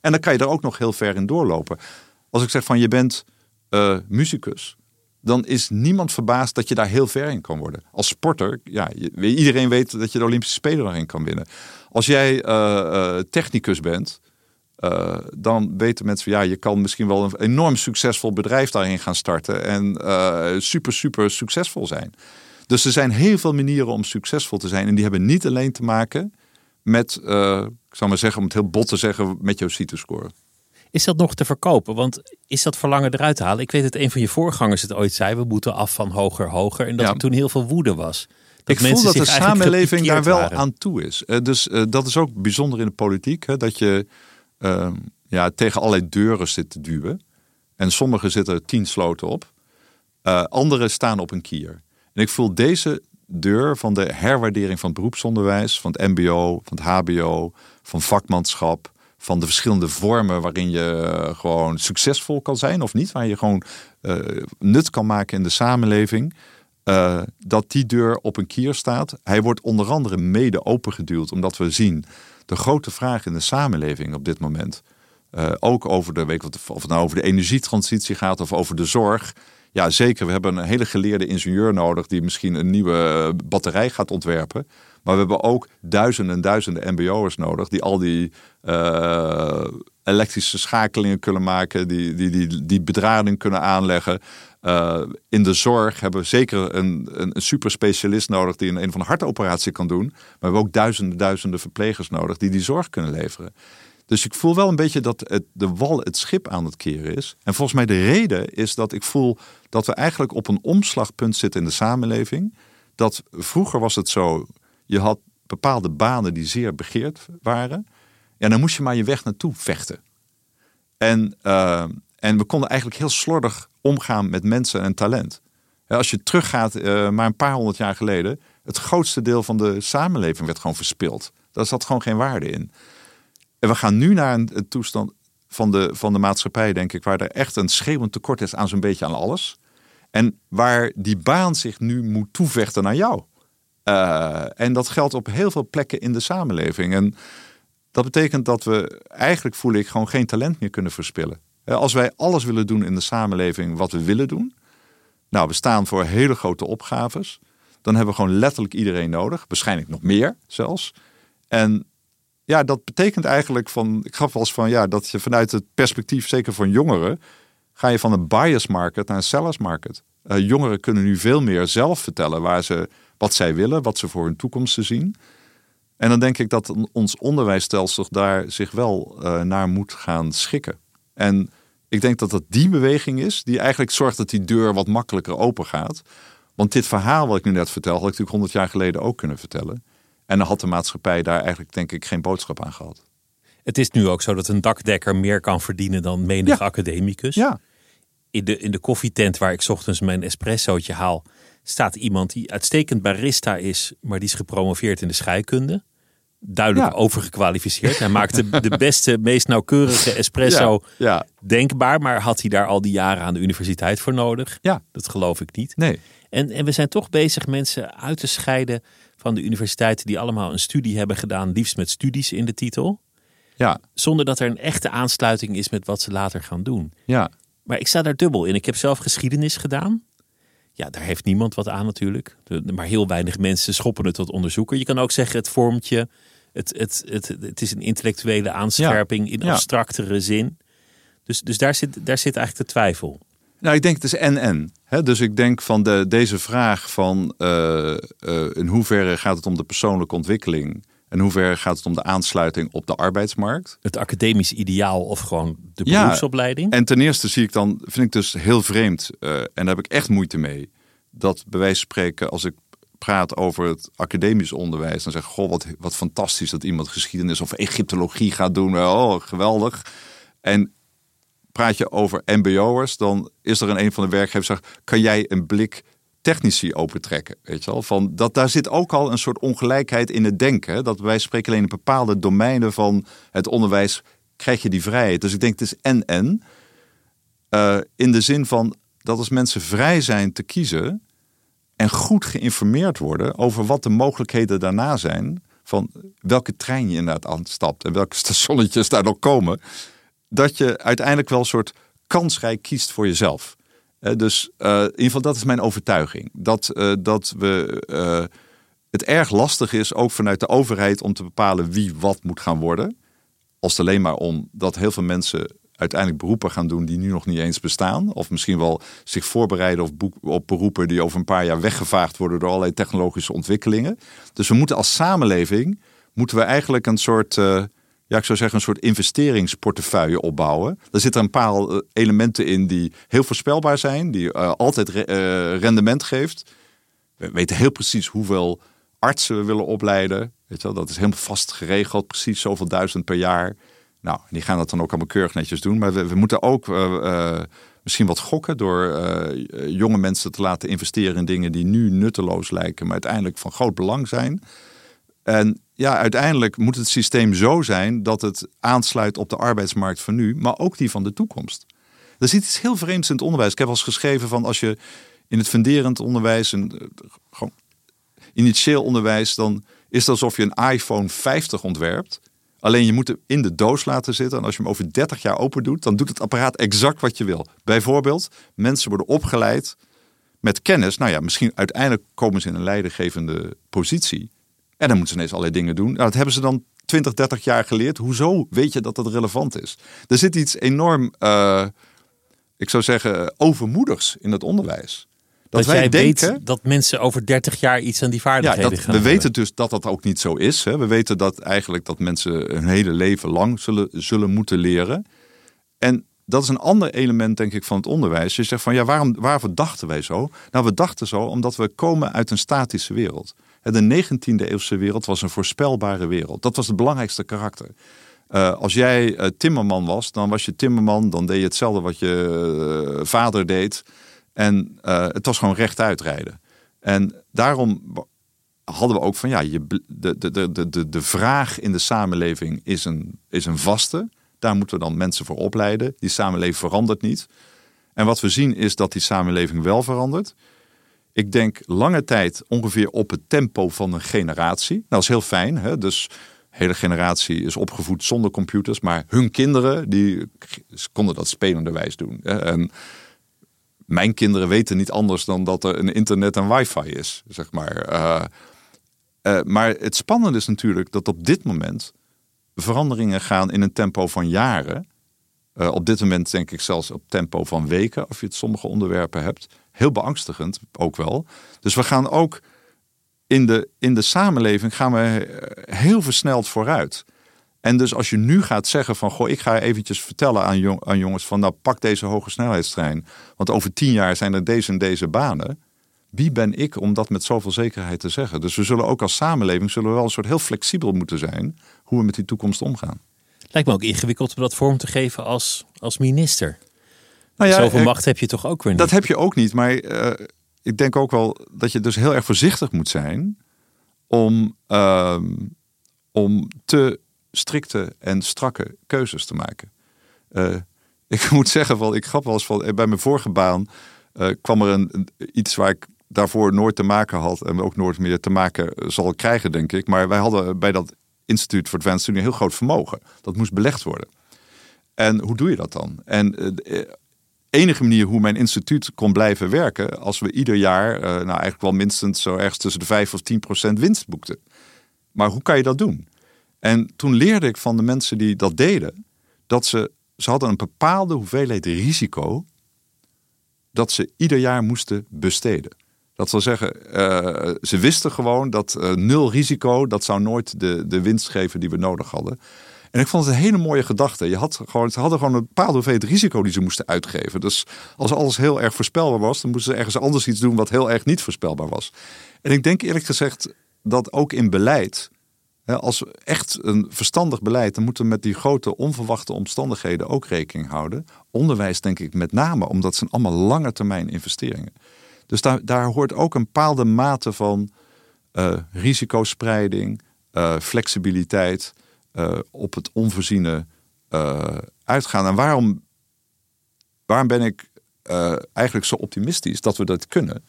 En dan kan je er ook nog heel ver in doorlopen. Als ik zeg van je bent uh, dan is niemand verbaasd dat je daar heel ver in kan worden. Als sporter, ja, iedereen weet dat je de Olympische Spelen daarin kan winnen. Als jij uh, technicus bent, uh, dan weten mensen van ja, je kan misschien wel een enorm succesvol bedrijf daarin gaan starten en super, super succesvol zijn. Dus er zijn heel veel manieren om succesvol te zijn en die hebben niet alleen te maken met, ik zou maar zeggen, om het heel bot te zeggen, met jouw CITO-score. Is dat nog te verkopen? Want is dat verlangen eruit te halen? Ik weet dat een van je voorgangers het ooit zei: we moeten af van hoger, hoger. En dat er toen heel veel woede was. Dat ik voel dat de samenleving daar wel aan toe is. Uh, dus uh, dat is ook bijzonder in de politiek. Hè, dat je uh, ja, tegen allerlei deuren zit te duwen. En sommige zitten tien sloten op. Uh, andere staan op een kier. En ik voel deze deur van de herwaardering van het beroepsonderwijs, van het MBO, van het HBO, van vakmanschap, van de verschillende vormen waarin je eh, gewoon succesvol kan zijn of niet, waar je gewoon uh, nut kan maken in de samenleving. Uh, dat die deur op een kier staat. Hij wordt onder andere mede opengeduwd, omdat we zien de grote vraag in de samenleving op dit moment. Ook over de, weet wat, of het nou over de energietransitie gaat of over de zorg. Ja, zeker. We hebben een hele geleerde ingenieur nodig die misschien een nieuwe batterij gaat ontwerpen. Maar we hebben ook duizenden en duizenden MBO'ers nodig die al die uh, elektrische schakelingen kunnen maken, die, die, die, die bedrading kunnen aanleggen. Uh, in de zorg hebben we zeker een, een, een superspecialist nodig die een, een van de hartoperatie kan doen. Maar we hebben ook duizenden, duizenden verplegers nodig die die zorg kunnen leveren. Dus ik voel wel een beetje dat het, de wal het schip aan het keren is. En volgens mij de reden is dat ik voel dat we eigenlijk op een omslagpunt zitten in de samenleving. Dat vroeger was het zo, je had bepaalde banen die zeer begeerd waren. En dan moest je maar je weg naartoe vechten. En, uh, en we konden eigenlijk heel slordig omgaan met mensen en talent. Als je teruggaat, uh, maar een paar honderd jaar geleden, het grootste deel van de samenleving werd gewoon verspild. Daar zat gewoon geen waarde in. En we gaan nu naar een, een toestand van de, van de maatschappij, denk ik, waar er echt een schreeuwend tekort is aan zo'n beetje aan alles. En waar die baan zich nu moet toevechten naar jou. Uh, en dat geldt op heel veel plekken in de samenleving. En dat betekent dat we eigenlijk, voel ik, gewoon geen talent meer kunnen verspillen. Als wij alles willen doen in de samenleving wat we willen doen. Nou, we staan voor hele grote opgaves. Dan hebben we gewoon letterlijk iedereen nodig. Waarschijnlijk nog meer zelfs. En ja, dat betekent eigenlijk van, ik gaf wel eens van, ja, dat je vanuit het perspectief, zeker van jongeren, ga je van een bias market naar een sellers market. Uh, jongeren kunnen nu veel meer zelf vertellen waar ze, wat zij willen, wat ze voor hun toekomst zien. En dan denk ik dat ons onderwijsstelsel daar zich wel uh, naar moet gaan schikken. En ik denk dat dat die beweging is die eigenlijk zorgt dat die deur wat makkelijker open gaat. Want dit verhaal wat ik nu net vertel, had ik natuurlijk honderd jaar geleden ook kunnen vertellen. En dan had de maatschappij daar eigenlijk denk ik geen boodschap aan gehad. Het is nu ook zo dat een dakdekker meer kan verdienen dan menig ja. academicus. Ja. In de, in de koffietent waar ik ochtends mijn espressootje haal, staat iemand die uitstekend barista is, maar die is gepromoveerd in de scheikunde. Duidelijk Ja. overgekwalificeerd. Hij maakte de beste, meest nauwkeurige espresso Ja, ja. denkbaar, maar had hij daar al die jaren aan de universiteit voor nodig? Ja. Dat geloof ik niet. Nee. En, en we zijn toch bezig mensen uit te scheiden van de universiteiten die allemaal een studie hebben gedaan, liefst met studies in de titel, Ja, zonder dat er een echte aansluiting is met wat ze later gaan doen. ja. Maar ik sta daar dubbel in. Ik heb zelf geschiedenis gedaan. Ja, daar heeft niemand wat aan natuurlijk. Maar heel weinig mensen schoppen het tot onderzoeker. Je kan ook zeggen, het vormt je. Het, het, het, het is een intellectuele aanscherping in abstractere zin. Dus, dus daar, zit, daar zit eigenlijk de twijfel. Nou, ik denk het is en-en. Hè, Dus ik denk van de, deze vraag van eh, eh, in hoeverre gaat het om de persoonlijke ontwikkeling... en in hoeverre gaat het om de aansluiting op de arbeidsmarkt... Het academisch ideaal of gewoon de Ja, beroepsopleiding. En ten eerste zie ik dan, vind ik dus heel vreemd, eh, en daar heb ik echt moeite mee, dat bij wijze van spreken, als ik praat over het academisch onderwijs, dan zeg ik, goh, wat, wat fantastisch dat iemand geschiedenis of Egyptologie gaat doen. Oh, geweldig. En praat je over MBO'ers, dan is er een een van de werkgevers zegt, kan jij een blik technici opentrekken, weet je wel? Van dat daar zit ook al een soort ongelijkheid in het denken, dat wij spreken alleen in bepaalde domeinen van het onderwijs krijg je die vrijheid. Dus ik denk het is en en. Eh, in de zin van dat als mensen vrij zijn te kiezen en goed geïnformeerd worden over wat de mogelijkheden daarna zijn, van welke trein je inderdaad aanstapt en welke stationnetjes daar nog komen, dat je uiteindelijk wel een soort kansrijk kiest voor jezelf. Dus uh, in ieder geval, dat is mijn overtuiging. Dat, uh, dat we het erg lastig is, ook vanuit de overheid, om te bepalen wie wat moet gaan worden. Als het alleen maar om dat heel veel mensen uiteindelijk beroepen gaan doen die nu nog niet eens bestaan. Of misschien wel zich voorbereiden op, op beroepen die over een paar jaar weggevaagd worden door allerlei technologische ontwikkelingen. Dus we moeten als samenleving, moeten we eigenlijk een soort, ja ik zou zeggen, een soort investeringsportefeuille opbouwen. Er zitten een paar eh, elementen in die heel voorspelbaar zijn, die uh, altijd re rendement geeft. We weten heel precies hoeveel artsen we willen opleiden. Weet je wel, dat is helemaal vast geregeld, precies zoveel duizend per jaar. Nou, die gaan dat dan ook allemaal keurig netjes doen. Maar we, moeten ook misschien wat gokken door jonge mensen te laten investeren in dingen die nu nutteloos lijken, maar uiteindelijk van groot belang zijn. En ja, uiteindelijk moet het systeem zo zijn dat het aansluit op de arbeidsmarkt van nu, maar ook die van de toekomst. Er zit iets heel vreemds in het onderwijs. Ik heb al eens geschreven van als je in het funderend onderwijs, en, gewoon initieel onderwijs, dan is het alsof je een iPhone 50 ontwerpt. Alleen je moet hem in de doos laten zitten. En als je hem over 30 jaar open doet, dan doet het apparaat exact wat je wil. Bijvoorbeeld, mensen worden opgeleid met kennis. Nou ja, misschien uiteindelijk komen ze in een leidinggevende positie. En dan moeten ze ineens allerlei dingen doen. Nou, dat hebben ze dan 20, 30 jaar geleerd. Hoezo weet je dat dat relevant is? Er zit iets enorm, uh, ik zou zeggen, overmoedigs in het onderwijs. Dat, dat wij denken, weet dat mensen over 30 jaar iets aan die vaardigheden ja, dat, gaan We weten dus dat dat ook niet zo is. Hè. We weten dat eigenlijk dat mensen hun hele leven lang zullen, zullen moeten leren. En dat is een ander element, denk ik, van het onderwijs. Je zegt van ja, waarom, waarvoor dachten wij zo? Nou, we dachten zo omdat we komen uit een statische wereld. De 19e eeuwse wereld was een voorspelbare wereld. Dat was het belangrijkste karakter. Uh, als jij uh, timmerman was, dan was je timmerman. Dan deed je hetzelfde wat je uh, vader deed. En het was gewoon rechtuit rijden. En daarom hadden we ook van ja, je, de, de, de, de, de vraag in de samenleving is een, is een vaste. Daar moeten we dan mensen voor opleiden. Die samenleving verandert niet. En wat we zien is dat die samenleving wel verandert. Ik denk lange tijd ongeveer op het tempo van een generatie. Nou, dat is heel fijn. Hè? Dus de hele generatie is opgevoed zonder computers. Maar hun kinderen, die konden dat spelenderwijs doen. En mijn kinderen weten niet anders dan dat er een internet en wifi is, zeg maar. Uh, uh, maar het spannende is natuurlijk dat op dit moment veranderingen gaan in een tempo van jaren. Uh, op dit moment denk ik zelfs op tempo van weken, als je het sommige onderwerpen hebt. Heel beangstigend ook wel. Dus we gaan ook in de, in de samenleving gaan we heel versneld vooruit. En dus als je nu gaat zeggen van, goh, ik ga eventjes vertellen aan, jong, aan jongens van, nou pak deze hoge snelheidstrein, want over tien jaar zijn er deze en deze banen. Wie ben ik om dat met zoveel zekerheid te zeggen? Dus we zullen ook als samenleving zullen we wel een soort heel flexibel moeten zijn hoe we met die toekomst omgaan. Lijkt me ook ingewikkeld om dat vorm te geven als, als minister. Nou ja, Zoveel macht heb je toch ook weer niet? Dat heb je ook niet, maar uh, ik denk ook wel dat je dus heel erg voorzichtig moet zijn om, uh, om te strikte en strakke keuzes te maken. Uh, ik moet zeggen, van, ik grap wel eens van, eh, bij mijn vorige baan kwam er een, iets waar ik daarvoor nooit te maken had en ook nooit meer te maken zal krijgen, denk ik. Maar wij hadden bij dat instituut voor Advanced Study een heel groot vermogen. Dat moest belegd worden. En hoe doe je dat dan? En de enige manier hoe mijn instituut kon blijven werken, als we ieder jaar, nou eigenlijk wel minstens zo ergens tussen de 5 of 10 procent winst boekten. Maar hoe kan je dat doen? En toen leerde ik van de mensen die dat deden, dat ze, ze hadden een bepaalde hoeveelheid risico dat ze ieder jaar moesten besteden. Dat wil zeggen, uh, ze wisten gewoon dat uh, nul risico, dat zou nooit de, de winst geven die we nodig hadden. En ik vond het een hele mooie gedachte. Je had gewoon, ze hadden gewoon een bepaalde hoeveelheid risico die ze moesten uitgeven. Dus als alles heel erg voorspelbaar was, dan moesten ze ergens anders iets doen wat heel erg niet voorspelbaar was. En ik denk eerlijk gezegd dat ook in beleid als echt een verstandig beleid, dan moeten we met die grote onverwachte omstandigheden ook rekening houden. Onderwijs denk ik met name, omdat zijn allemaal lange termijn investeringen. Dus daar, hoort ook een bepaalde mate van uh, risicospreiding, uh, flexibiliteit, uh, op het onvoorziene uitgaan. En waarom, waarom ben ik eh, eigenlijk zo optimistisch dat we dat kunnen.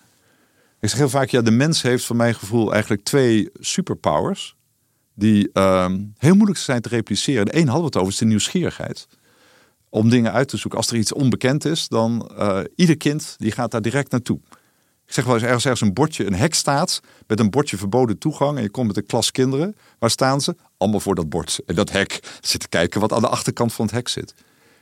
Ik zeg heel vaak, ja, de mens heeft van mijn gevoel eigenlijk twee superpowers. Die ehm, heel moeilijk zijn te repliceren. De een hadden we het over, is de nieuwsgierigheid. Om dingen uit te zoeken. Als er iets onbekend is, dan uh, ieder kind die gaat daar direct naartoe. Ik zeg wel eens ergens, ergens een bordje, een hek staat met een bordje verboden toegang. En je komt met een klas kinderen. Waar staan ze? Allemaal voor dat bord. En dat hek zitten kijken wat aan de achterkant van het hek zit.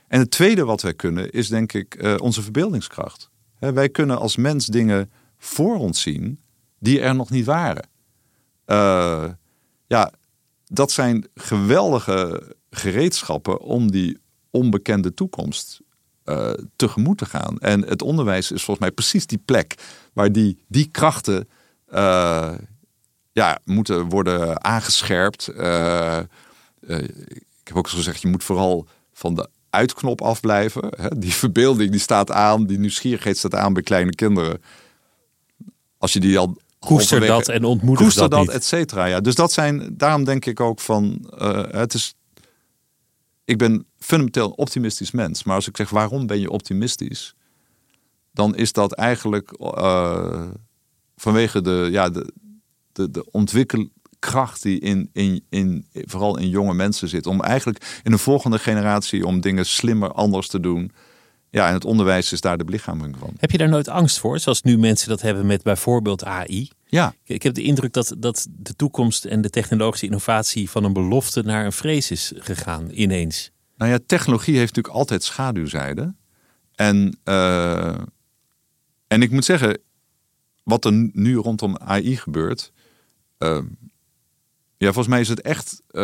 En het tweede wat wij kunnen is denk ik uh, onze verbeeldingskracht. wij kunnen als mens dingen voor ons zien die er nog niet waren. Uh, ja, dat zijn geweldige gereedschappen om die onbekende toekomst uh, tegemoet te gaan. En het onderwijs is volgens mij precies die plek waar die, die krachten uh, ja, moeten worden aangescherpt. Uh, ik heb ook eens gezegd, je moet vooral van de uitknop afblijven. Hè? Die verbeelding die staat aan, die nieuwsgierigheid staat aan bij kleine kinderen. Als je die al koester dat en ontmoedig koester dat, dat et cetera. Ja. Dus dat zijn, daarom denk ik ook van, uh, het is, ik ben fundamenteel een optimistisch mens. Maar als ik zeg, waarom ben je optimistisch? Dan is dat eigenlijk uh, vanwege de, ja, de, de, de ontwikkelkracht die in, in, in, vooral in jonge mensen zit. Om eigenlijk in de volgende generatie om dingen slimmer, anders te doen. Ja, en het onderwijs is daar de belichaming van. Heb je daar nooit angst voor? Zoals nu mensen dat hebben met bijvoorbeeld AI. Ja. Ik heb de indruk dat, dat de toekomst en de technologische innovatie van een belofte naar een vrees is gegaan ineens. Nou ja, technologie heeft natuurlijk altijd schaduwzijde. En, uh, en ik moet zeggen, wat er nu rondom AI gebeurt. Uh, ja, volgens mij is het echt uh,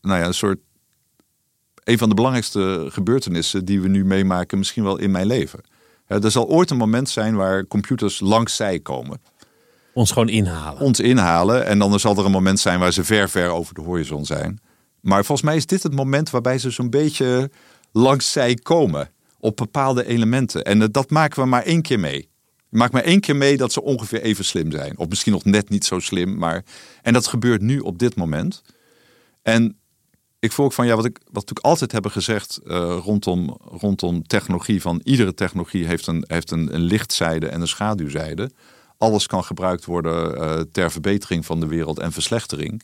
nou ja, een soort een van de belangrijkste gebeurtenissen die we nu meemaken, misschien wel in mijn leven. Er zal ooit een moment zijn waar computers langs zij komen. Ons gewoon inhalen. Ons inhalen. En dan zal er een moment zijn waar ze ver, ver over de horizon zijn. Maar volgens mij is dit het moment waarbij ze zo'n beetje langs zij komen. Op bepaalde elementen. En dat maken we maar één keer mee. Maak maar één keer mee dat ze ongeveer even slim zijn. Of misschien nog net niet zo slim. Maar... En dat gebeurt nu op dit moment. En ik voel ook van ja, wat, ik, wat natuurlijk altijd hebben gezegd uh, rondom, rondom technologie: van iedere technologie heeft een, heeft een, een lichtzijde en een schaduwzijde. Alles kan gebruikt worden uh, ter verbetering van de wereld en verslechtering.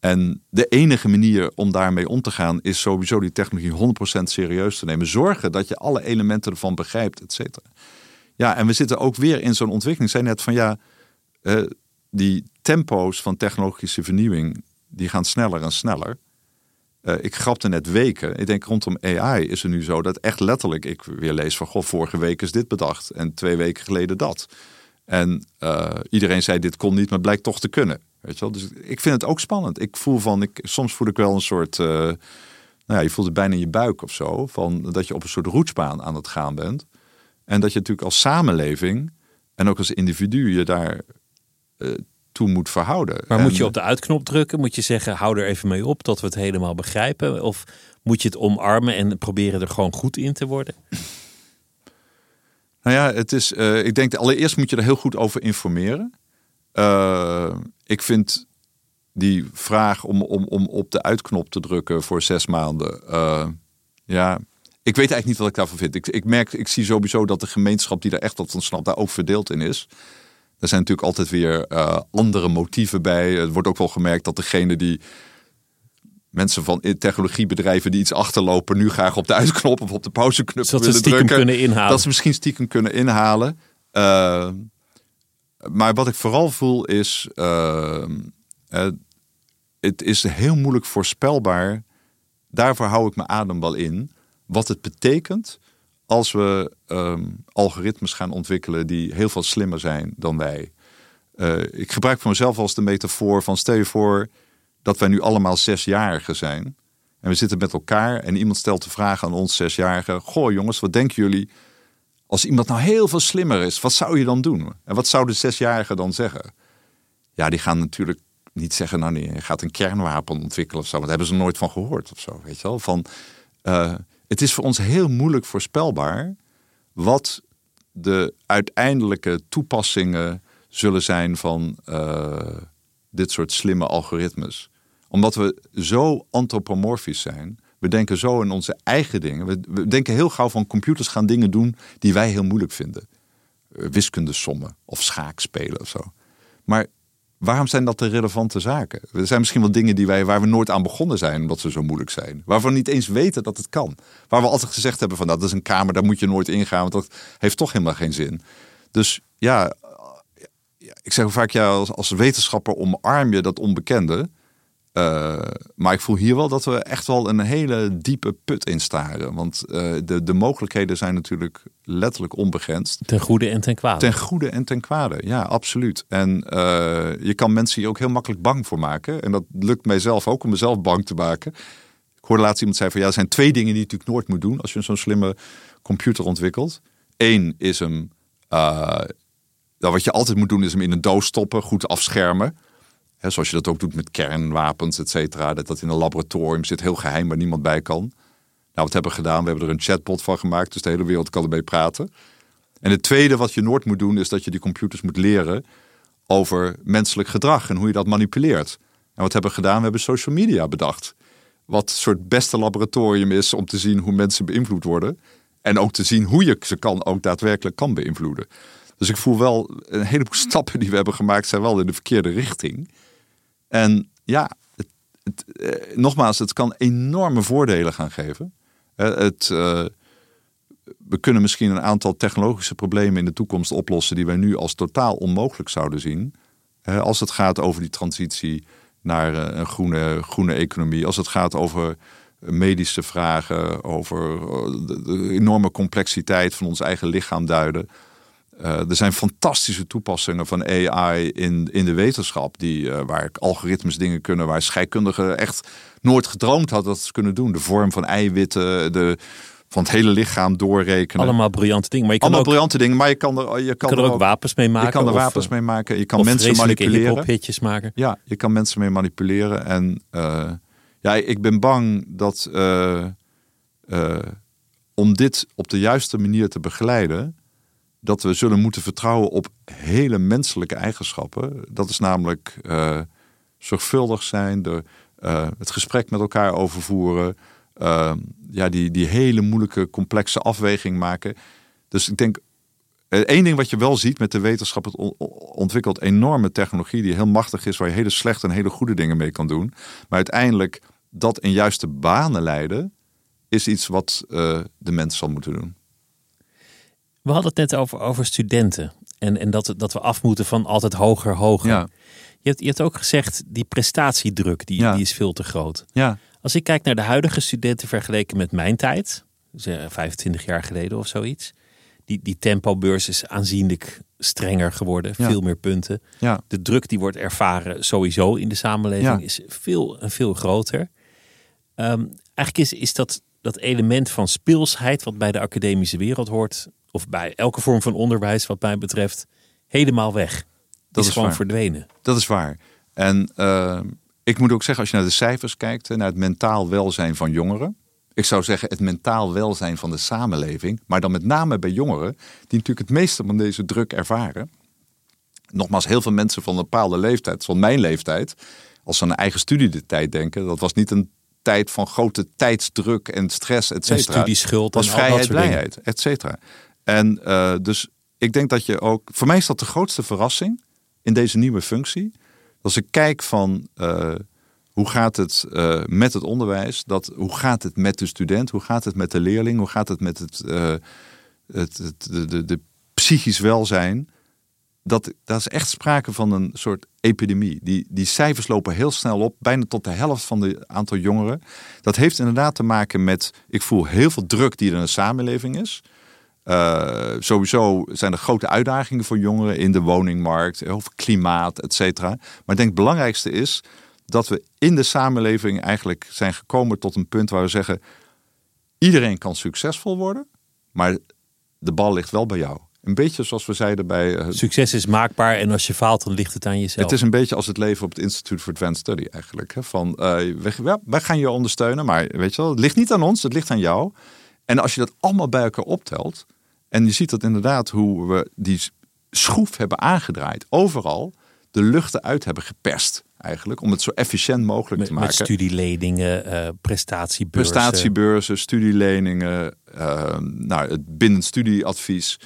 En de enige manier om daarmee om te gaan is sowieso die technologie 100% serieus te nemen. Zorgen dat je alle elementen ervan begrijpt, et cetera. Ja, en we zitten ook weer in zo'n ontwikkeling. Ik zei net van ja, uh, die tempo's van technologische vernieuwing, die gaan sneller en sneller. Uh, ik grapte net weken. Ik denk rondom AI is er nu zo dat echt letterlijk ik weer lees van goh, vorige week is dit bedacht en twee weken geleden dat. En uh, iedereen zei dit kon niet, maar blijkt toch te kunnen. Weet je wel? Dus ik vind het ook spannend. Ik voel van, ik, soms voel ik wel een soort, uh, nou ja, je voelt het bijna in je buik of zo, van dat je op een soort roetsbaan aan het gaan bent. En dat je natuurlijk als samenleving en ook als individu je daar toe moet verhouden. Maar moet je op de uitknop drukken? Moet je zeggen, hou er even mee op tot we het helemaal begrijpen? Of moet je het omarmen en proberen er gewoon goed in te worden? Nou ja, het is, uh, ik denk allereerst moet je er heel goed over informeren. Uh, ik vind die vraag om, om, om op de uitknop te drukken voor zes maanden. Uh, ja, ik weet eigenlijk niet wat ik daarvan vind. Ik, ik merk, ik zie sowieso dat de gemeenschap die er echt wat van snapt, daar ook verdeeld in is. Er zijn natuurlijk altijd weer uh, andere motieven bij. Het wordt ook wel gemerkt dat degene die mensen van technologiebedrijven die iets achterlopen, nu graag op de uitknop of op de pauzeknop willen ze stiekem drukken. kunnen inhalen. Dat ze misschien stiekem kunnen inhalen. Uh, maar wat ik vooral voel is, uh, het is heel moeilijk voorspelbaar. Daarvoor hou ik mijn adem wel in. Wat het betekent als we um, algoritmes gaan ontwikkelen die heel veel slimmer zijn dan wij. Uh, ik gebruik voor mezelf als de metafoor van stel je voor dat wij nu allemaal zesjarigen zijn. En we zitten met elkaar en iemand stelt de vraag aan ons zesjarigen. Goh jongens, wat denken jullie? Als iemand nou heel veel slimmer is, wat zou je dan doen? En wat zou de zesjarige dan zeggen? Ja, die gaan natuurlijk niet zeggen, nou nee, je gaat een kernwapen ontwikkelen of zo. Want daar hebben ze nooit van gehoord of zo, weet je wel. Van, uh, het is voor ons heel moeilijk voorspelbaar wat de uiteindelijke toepassingen zullen zijn van uh, dit soort slimme algoritmes. Omdat we zo antropomorfisch zijn. We denken zo in onze eigen dingen. We, we denken heel gauw van computers gaan dingen doen die wij heel moeilijk vinden. Uh, wiskundesommen of schaakspelen of zo. Maar waarom zijn dat de relevante zaken? Er zijn misschien wel dingen die wij, waar we nooit aan begonnen zijn, omdat ze zo moeilijk zijn. Waarvan we niet eens weten dat het kan. Waar we altijd gezegd hebben van nou, dat is een kamer, daar moet je nooit ingaan, want dat heeft toch helemaal geen zin. Dus ja, ik zeg vaak ja, als, als wetenschapper omarm je dat onbekende. Uh, maar ik voel hier wel dat we echt wel een hele diepe put instaren. Want uh, de, de mogelijkheden zijn natuurlijk letterlijk onbegrensd. Ten goede en ten kwade. Ten goede en ten kwade, ja, absoluut. En uh, je kan mensen hier ook heel makkelijk bang voor maken. En dat lukt mijzelf ook om mezelf bang te maken. Ik hoorde laatst iemand zeggen van ja, er zijn twee dingen die je natuurlijk nooit moet doen als je zo'n slimme computer ontwikkelt. Eén is hem, wat je altijd moet doen is hem in een doos stoppen, goed afschermen. He, zoals je dat ook doet met kernwapens, et cetera. Dat dat in een laboratorium zit, heel geheim, waar niemand bij kan. Nou, wat hebben we gedaan? We hebben er een chatbot van gemaakt, dus de hele wereld kan ermee praten. En het tweede wat je nooit moet doen, is dat je die computers moet leren over menselijk gedrag en hoe je dat manipuleert. En wat hebben we gedaan? We hebben social media bedacht. Wat het soort beste laboratorium is om te zien hoe mensen beïnvloed worden. En ook te zien hoe je ze kan ook daadwerkelijk kan beïnvloeden. Dus ik voel wel een heleboel stappen die we hebben gemaakt zijn wel in de verkeerde richting. En ja, het, het, eh, nogmaals, het kan enorme voordelen gaan geven. Eh, het, uh, we kunnen misschien een aantal technologische problemen in de toekomst oplossen die wij nu als totaal onmogelijk zouden zien. Uh, als het gaat over die transitie naar een groene, groene economie, als het gaat over medische vragen, over de enorme complexiteit van ons eigen lichaam duiden. Uh, er zijn fantastische toepassingen van AI in, in de wetenschap, die, uh, waar algoritmes dingen kunnen, waar scheikundigen echt nooit gedroomd hadden dat ze kunnen doen. De vorm van eiwitten, de, van het hele lichaam doorrekenen. Allemaal briljante dingen. Maar je kan Allemaal ook, briljante dingen, maar je kan er, je kan kan er ook, wapens mee maken. Je kan er of, wapens mee maken. Je kan of mensen manipuleren. hiphop-hitjes maken. Ja, je kan mensen mee manipuleren. En uh, ja, ik ben bang dat om dit op de juiste manier te begeleiden, dat we zullen moeten vertrouwen op hele menselijke eigenschappen. Dat is namelijk uh, zorgvuldig zijn, de, uh, het gesprek met elkaar overvoeren, uh, ja, die, die hele moeilijke, complexe afweging maken. Dus ik denk, één ding wat je wel ziet met de wetenschap, het ontwikkelt enorme technologie die heel machtig is, waar je hele slechte en hele goede dingen mee kan doen. Maar uiteindelijk dat in juiste banen leiden, is iets wat de mens zal moeten doen. We hadden het net over, over studenten. En, en dat, dat we af moeten van altijd hoger, hoger. Ja. Je, hebt, je hebt ook gezegd, die prestatiedruk die, Ja. die is veel te groot. Ja, Als ik kijk naar de huidige studenten vergeleken met mijn tijd, zeg 25 jaar geleden of zoiets. Die, die tempobeurs is aanzienlijk strenger geworden, Ja. veel meer punten. ja, De druk die wordt ervaren sowieso in de samenleving Ja. is veel en veel groter. Ehm, eigenlijk is, is dat, dat element van speelsheid wat bij de academische wereld hoort, of bij elke vorm van onderwijs wat mij betreft, helemaal weg. Dat is, is gewoon waar. verdwenen. dat is waar. En uh, ik moet ook zeggen, als je naar de cijfers kijkt, naar het mentaal welzijn van jongeren. Ik zou zeggen het mentaal welzijn van de samenleving. Maar dan met name bij jongeren, die natuurlijk het meeste van deze druk ervaren. Nogmaals, heel veel mensen van een bepaalde leeftijd, van mijn leeftijd, als ze aan een eigen studietijd denken, dat was niet een tijd van grote tijdsdruk en stress, et En cetera. studieschuld was en al dat vrijheid, blijheid, et cetera. En uh, dus ik denk dat je ook, voor mij is dat de grootste verrassing in deze nieuwe functie. Als ik kijk van uh, hoe gaat het uh, met het onderwijs, dat, hoe gaat het met de student, hoe gaat het met de leerling, hoe gaat het met het, het, het de, de, de psychisch welzijn. Dat, dat is echt sprake van een soort epidemie. Die, die cijfers lopen heel snel op, bijna tot de helft van het aantal jongeren. Dat heeft inderdaad te maken met, ik voel heel veel druk die er in de samenleving is. Uh, sowieso zijn er grote uitdagingen voor jongeren in de woningmarkt, over klimaat, et cetera. Maar ik denk het belangrijkste is dat we in de samenleving eigenlijk zijn gekomen tot een punt waar we zeggen: iedereen kan succesvol worden, maar de bal ligt wel bij jou. Een beetje zoals we zeiden bij. Uh, Succes is maakbaar en als je faalt, dan ligt het aan jezelf. Het is een beetje als het leven op het Institute for Advanced Study eigenlijk. Hè? Van, uh, wij, wij gaan je ondersteunen, maar weet je wel, het ligt niet aan ons, het ligt aan jou. En als je dat allemaal bij elkaar optelt, en je ziet dat inderdaad hoe we die schroef hebben aangedraaid, overal de luchten uit hebben geperst. eigenlijk. Om het zo efficiënt mogelijk Met, te maken. met studieleningen, eh prestatiebeurzen. Prestatiebeurzen, studieleningen, eh, nou, het binnen studieadvies.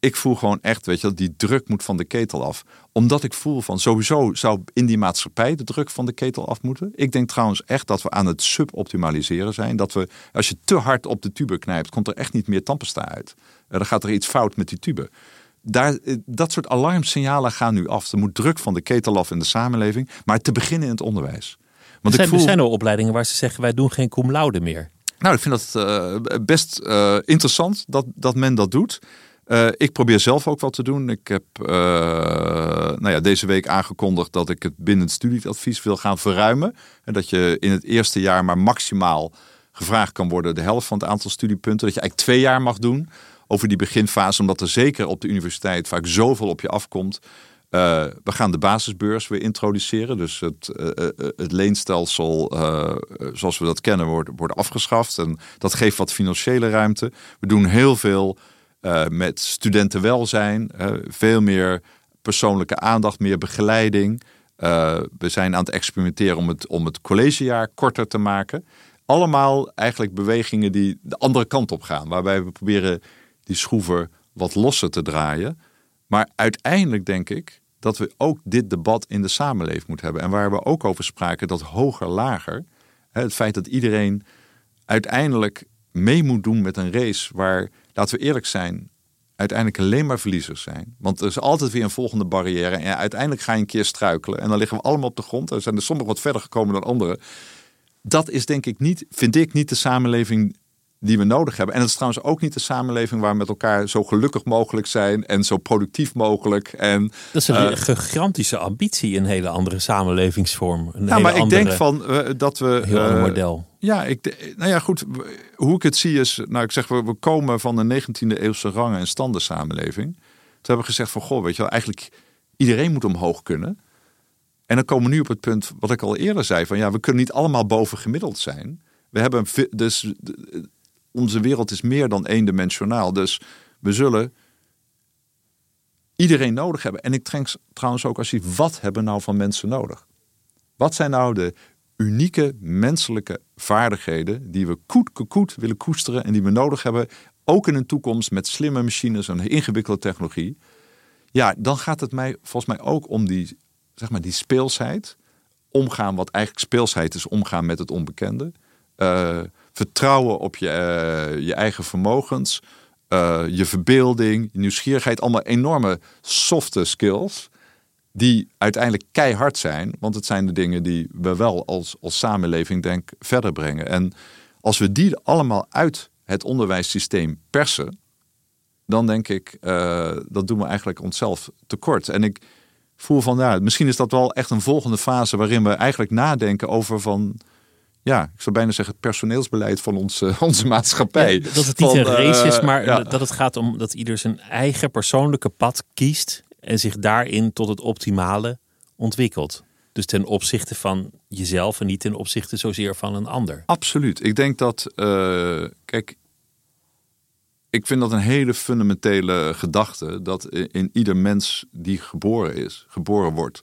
Ik voel gewoon echt, weet je, wel, die druk moet van de ketel af. Omdat ik voel van sowieso zou in die maatschappij de druk van de ketel af moeten. Ik denk trouwens echt dat we aan het suboptimaliseren zijn. Dat we, als je te hard op de tube knijpt, komt er echt niet meer tandpasta uit. Eh, dan gaat er iets fout met die tube. Daar, eh, dat soort alarmsignalen gaan nu af. Er moet druk van de ketel af in de samenleving. Maar te beginnen in het onderwijs. Er Want zijn, ik voel... er zijn er opleidingen waar ze zeggen wij doen geen cum laude meer. Nou, ik vind dat eh, best interessant dat, dat men dat doet. Eh, ik probeer zelf ook wat te doen. Ik heb eh, nou ja, deze week aangekondigd dat ik het binnen het studieadvies wil gaan verruimen. En dat je in het eerste jaar maar maximaal gevraagd kan worden de helft van het aantal studiepunten. Dat je eigenlijk twee jaar mag doen over die beginfase, omdat er zeker op de universiteit vaak zoveel op je afkomt. Eh, we gaan de basisbeurs weer introduceren. Dus het, het leenstelsel zoals we dat kennen wordt, wordt afgeschaft. En dat geeft wat financiële ruimte. We doen heel veel met studentenwelzijn. eh, veel meer persoonlijke aandacht, meer begeleiding. Eh, we zijn aan het experimenteren om het, om het collegejaar korter te maken. Allemaal eigenlijk bewegingen die de andere kant op gaan. Waarbij we proberen die schroeven wat losser te draaien. Maar uiteindelijk denk ik dat we ook dit debat in de samenleving moeten hebben. En waar we ook over spraken, dat hoger, lager. Het feit dat iedereen uiteindelijk mee moet doen met een race waar, laten we eerlijk zijn, uiteindelijk alleen maar verliezers zijn. Want er is altijd weer een volgende barrière. En uiteindelijk ga je een keer struikelen. En dan liggen we allemaal op de grond. Er zijn er sommigen wat verder gekomen dan anderen. Dat is denk ik niet, vind ik niet de samenleving die we nodig hebben. En het is trouwens ook niet de samenleving waar we met elkaar zo gelukkig mogelijk zijn en zo productief mogelijk. En, Dat is een eh, gigantische ambitie, een hele andere samenlevingsvorm. Een nou, maar ik andere, denk van dat we. heel eh, model. Ja, ik, nou ja, goed. Hoe ik het zie is, nou, ik zeg, we, we komen van de 19e eeuwse rangen- en standensamenleving. Toen hebben we gezegd van, goh, weet je wel, eigenlijk iedereen moet omhoog kunnen. En dan komen we nu op het punt wat ik al eerder zei, van ja, we kunnen niet allemaal boven gemiddeld zijn. We hebben, dus onze wereld is meer dan eendimensionaal. Dus we zullen iedereen nodig hebben. En ik denk trouwens ook als je, wat hebben nou van mensen nodig? Wat zijn nou de unieke menselijke vaardigheden die we koet koet willen koesteren en die we nodig hebben, ook in een toekomst met slimme machines en ingewikkelde technologie? Ja, dan gaat het mij volgens mij ook om die, zeg maar, die speelsheid. Omgaan, wat eigenlijk speelsheid is, omgaan met het onbekende. Eh, vertrouwen op je, eh, je eigen vermogens. eh, je verbeelding, je nieuwsgierigheid. Allemaal enorme softe skills die uiteindelijk keihard zijn. Want het zijn de dingen die we wel als, als samenleving denk verder brengen. En als we die allemaal uit het onderwijssysteem persen, dan denk ik, dat doen we eigenlijk onszelf tekort. En ik voel van, ja, misschien is dat wel echt een volgende fase waarin we eigenlijk nadenken over van, ja, ik zou bijna zeggen het personeelsbeleid van onze, onze maatschappij. Ja, dat het niet Van, een race is, eh, maar ja. dat het gaat om dat ieder zijn eigen persoonlijke pad kiest en zich daarin tot het optimale ontwikkelt. Dus ten opzichte van jezelf en niet ten opzichte zozeer van een ander. Absoluut. Ik denk dat, eh, kijk, ik vind dat een hele fundamentele gedachte. Dat in ieder mens die geboren is, geboren wordt,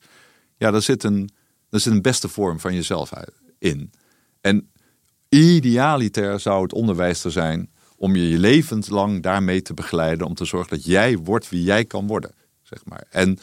ja, daar zit een, daar zit een beste vorm van jezelf uit- in. En idealiter zou het onderwijs er zijn om je je levenslang daarmee te begeleiden, om te zorgen dat jij wordt wie jij kan worden, zeg maar. En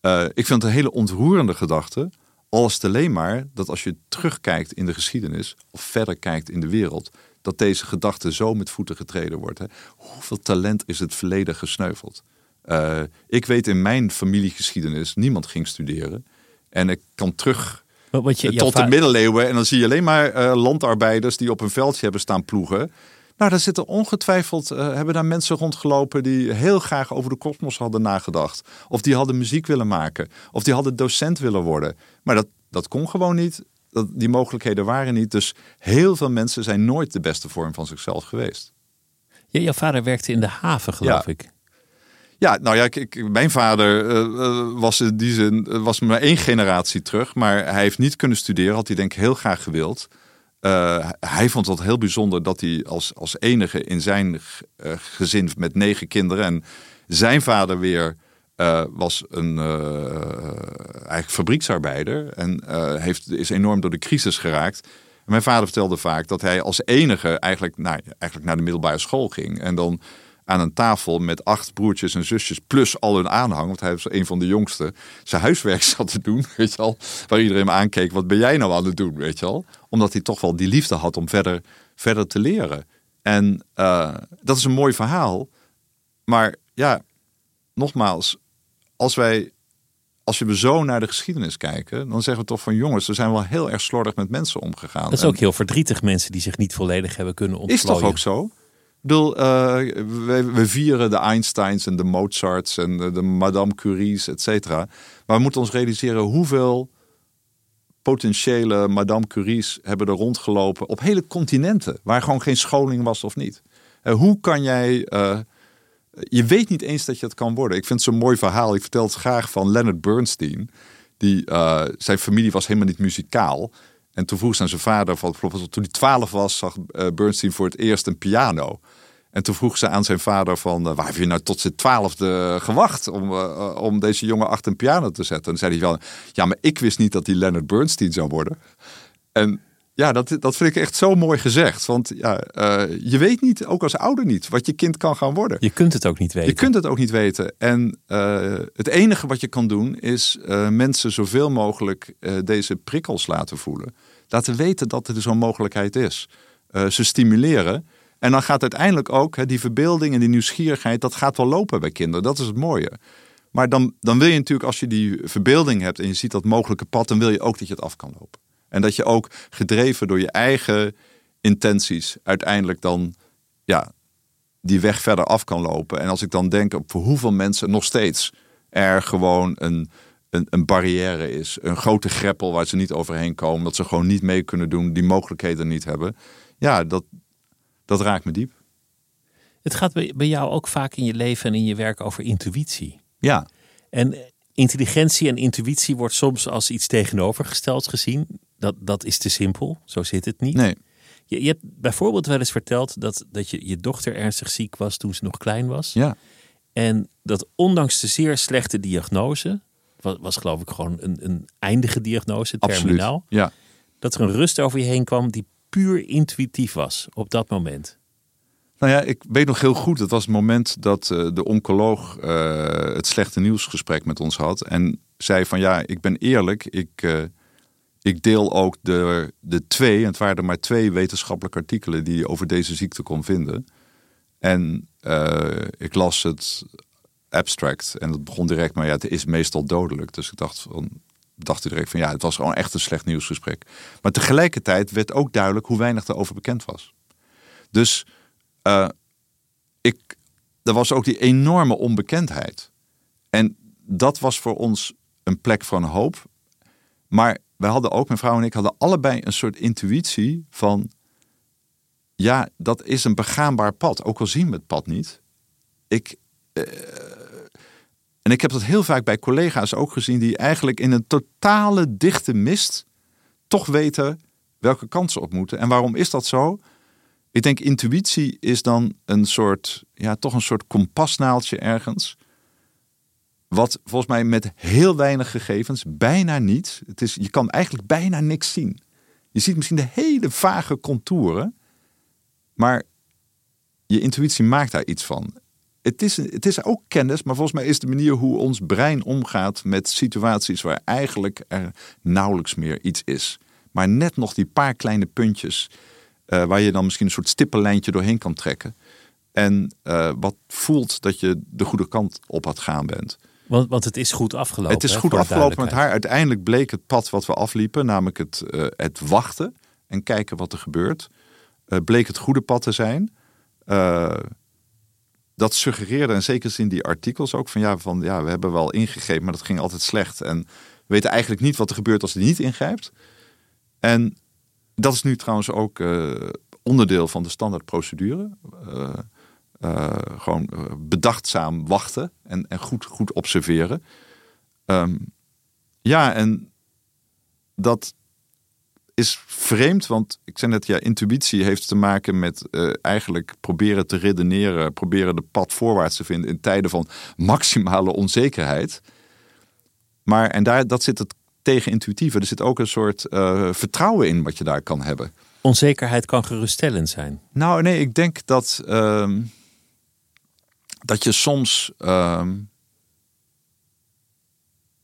eh, ik vind het een hele ontroerende gedachte. Al is het alleen maar dat als je terugkijkt in de geschiedenis of verder kijkt in de wereld, dat deze gedachte zo met voeten getreden wordt. Hè. Hoeveel talent is het verleden gesneuveld? Eh, ik weet in mijn familiegeschiedenis, niemand ging studeren. En ik kan terug Wat- wat je- eh, tot de middeleeuwen en dan zie je alleen maar eh, landarbeiders die op een veldje hebben staan ploegen. Nou, daar zitten ongetwijfeld, eh, hebben daar mensen rondgelopen die heel graag over de kosmos hadden nagedacht. Of die hadden muziek willen maken. Of die hadden docent willen worden. Maar dat, dat kon gewoon niet. Dat, die mogelijkheden waren niet. Dus heel veel mensen zijn nooit de beste vorm van zichzelf geweest. Ja, jouw vader werkte in de haven, geloof Ja. ik. Ja, nou ja, ik, mijn vader eh, eh, was in die zin eh, was maar één generatie terug, maar hij heeft niet kunnen studeren. Had hij denk ik heel graag gewild. Hij vond het heel bijzonder dat hij als, als enige in zijn gezin met negen kinderen en zijn vader weer was een eigenlijk fabrieksarbeider en heeft, is enorm door de crisis geraakt. Mijn vader vertelde vaak dat hij als enige eigenlijk, nou, eigenlijk naar de middelbare school ging. En dan aan een tafel met acht broertjes en zusjes plus al hun aanhang, want hij was een van de jongste, zijn huiswerk zat te doen, weet je al, waar iedereen hem aankeek, wat ben jij nou aan het doen, weet je al, omdat hij toch wel die liefde had om verder, verder te leren. En uh, dat is een mooi verhaal, maar ja, nogmaals, als wij, als we zo naar de geschiedenis kijken, dan zeggen we toch van jongens, er zijn wel heel erg slordig met mensen omgegaan. Dat is ook heel verdrietig, mensen die zich niet volledig hebben kunnen ontplooien. Is toch ook zo? Bedoel, uh, we, vieren de Einsteins en de Mozarts en de, Madame Curie's, et cetera. Maar we moeten ons realiseren hoeveel potentiële Madame Curie's hebben er rondgelopen op hele continenten, waar gewoon geen scholing was of niet. Uh, hoe kan jij. Uh, je weet niet eens dat je het kan worden. Ik vind het zo'n mooi verhaal. Ik vertel het graag van Leonard Bernstein. Die, zijn familie was helemaal niet muzikaal. En toen vroeg ze aan zijn vader, van, toen hij twaalf was, zag uh, Bernstein voor het eerst een piano. En toen vroeg ze aan zijn vader van, uh, waar heb je nou tot zijn twaalfde gewacht om, uh, om deze jongen achter een piano te zetten? En zei hij wel, ja, maar ik wist niet dat hij Leonard Bernstein zou worden. En ja, dat, dat vind ik echt zo mooi gezegd. Want ja, je weet niet, ook als ouder niet, wat je kind kan gaan worden. Je kunt het ook niet weten. Je kunt het ook niet weten. En het enige wat je kan doen is mensen zoveel mogelijk deze prikkels laten voelen laten weten dat er zo'n mogelijkheid is. Ze stimuleren. En dan gaat uiteindelijk ook die verbeelding en die nieuwsgierigheid, dat gaat wel lopen bij kinderen. Dat is het mooie. Maar dan, dan wil je natuurlijk, als je die verbeelding hebt en je ziet dat mogelijke pad, dan wil je ook dat je het af kan lopen. En dat je ook gedreven door je eigen intenties uiteindelijk dan ja, die weg verder af kan lopen. En als ik dan denk op voor hoeveel mensen nog steeds er gewoon een een, een barrière is. Een grote greppel waar ze niet overheen komen. Dat ze gewoon niet mee kunnen doen. Die mogelijkheden niet hebben. Ja, dat, dat raakt me diep. Het gaat bij jou ook vaak in je leven en in je werk over intuïtie. Ja. En intelligentie en intuïtie wordt soms als iets tegenovergesteld gezien. Dat, dat is te simpel. Zo zit het niet. Nee. Je, je hebt bijvoorbeeld wel eens verteld dat, dat je, je dochter ernstig ziek was toen ze nog klein was. Ja. En dat ondanks de zeer slechte diagnose, was, was geloof ik gewoon een, een eindige diagnose, terminaal. Absoluut, ja. Dat er een rust over je heen kwam die puur intuïtief was op dat moment. Nou ja, ik weet nog heel goed. Het was het moment dat uh, de oncoloog uh, het slechte nieuwsgesprek met ons had. En zei van ja, ik ben eerlijk. Ik, uh, ik deel ook de, de twee, en het waren er maar twee wetenschappelijke artikelen die je over deze ziekte kon vinden. En ik las het abstract. En dat begon direct, maar ja, het is meestal dodelijk. Dus ik dacht, dacht direct van ja, het was gewoon echt een slecht nieuwsgesprek. Maar tegelijkertijd werd ook duidelijk hoe weinig er over bekend was. Dus uh, ik, er was ook die enorme onbekendheid. En dat was voor ons een plek van hoop. Maar wij hadden ook, mijn vrouw en ik, hadden allebei een soort intuïtie van... Ja, dat is een begaanbaar pad. Ook al zien we het pad niet. Ik, uh, en ik heb dat heel vaak bij collega's ook gezien, die eigenlijk in een totale dichte mist toch weten welke kansen op moeten. En waarom is dat zo? Ik denk intuïtie is dan een soort, ja, toch een soort kompasnaaltje ergens. Wat volgens mij met heel weinig gegevens, bijna niet. Het is, je kan eigenlijk bijna niks zien. Je ziet misschien de hele vage contouren, maar je intuïtie maakt daar iets van het is, het is ook kennis, maar volgens mij is de manier hoe ons brein omgaat met situaties waar eigenlijk er nauwelijks meer iets is. Maar net nog die paar kleine puntjes uh, waar je dan misschien een soort stippenlijntje doorheen kan trekken. En uh, wat voelt dat je de goede kant op had gaan bent. Want, want het is goed afgelopen. Het is goed afgelopen met haar. Uiteindelijk bleek het pad wat we afliepen, namelijk het, uh, het wachten en kijken wat er gebeurt, bleek het goede pad te zijn dat suggereerde, en zeker in die artikels ook, van ja, van ja, we hebben wel ingegrepen, maar dat ging altijd slecht. En we weten eigenlijk niet wat er gebeurt als hij niet ingrijpt. En dat is nu trouwens ook uh, onderdeel van de standaardprocedure. Uh, uh, gewoon bedachtzaam wachten en, en goed, goed observeren. Um, ja, en dat is vreemd, want ik zei net, ja, intuïtie heeft te maken met uh, eigenlijk proberen te redeneren, proberen de pad voorwaarts te vinden in tijden van maximale onzekerheid. Maar, en daar, dat zit het tegen intuïtieve. Er zit ook een soort uh, vertrouwen in wat je daar kan hebben. Onzekerheid kan geruststellend zijn. Nou, nee, ik denk dat, uh, dat je soms. Uh,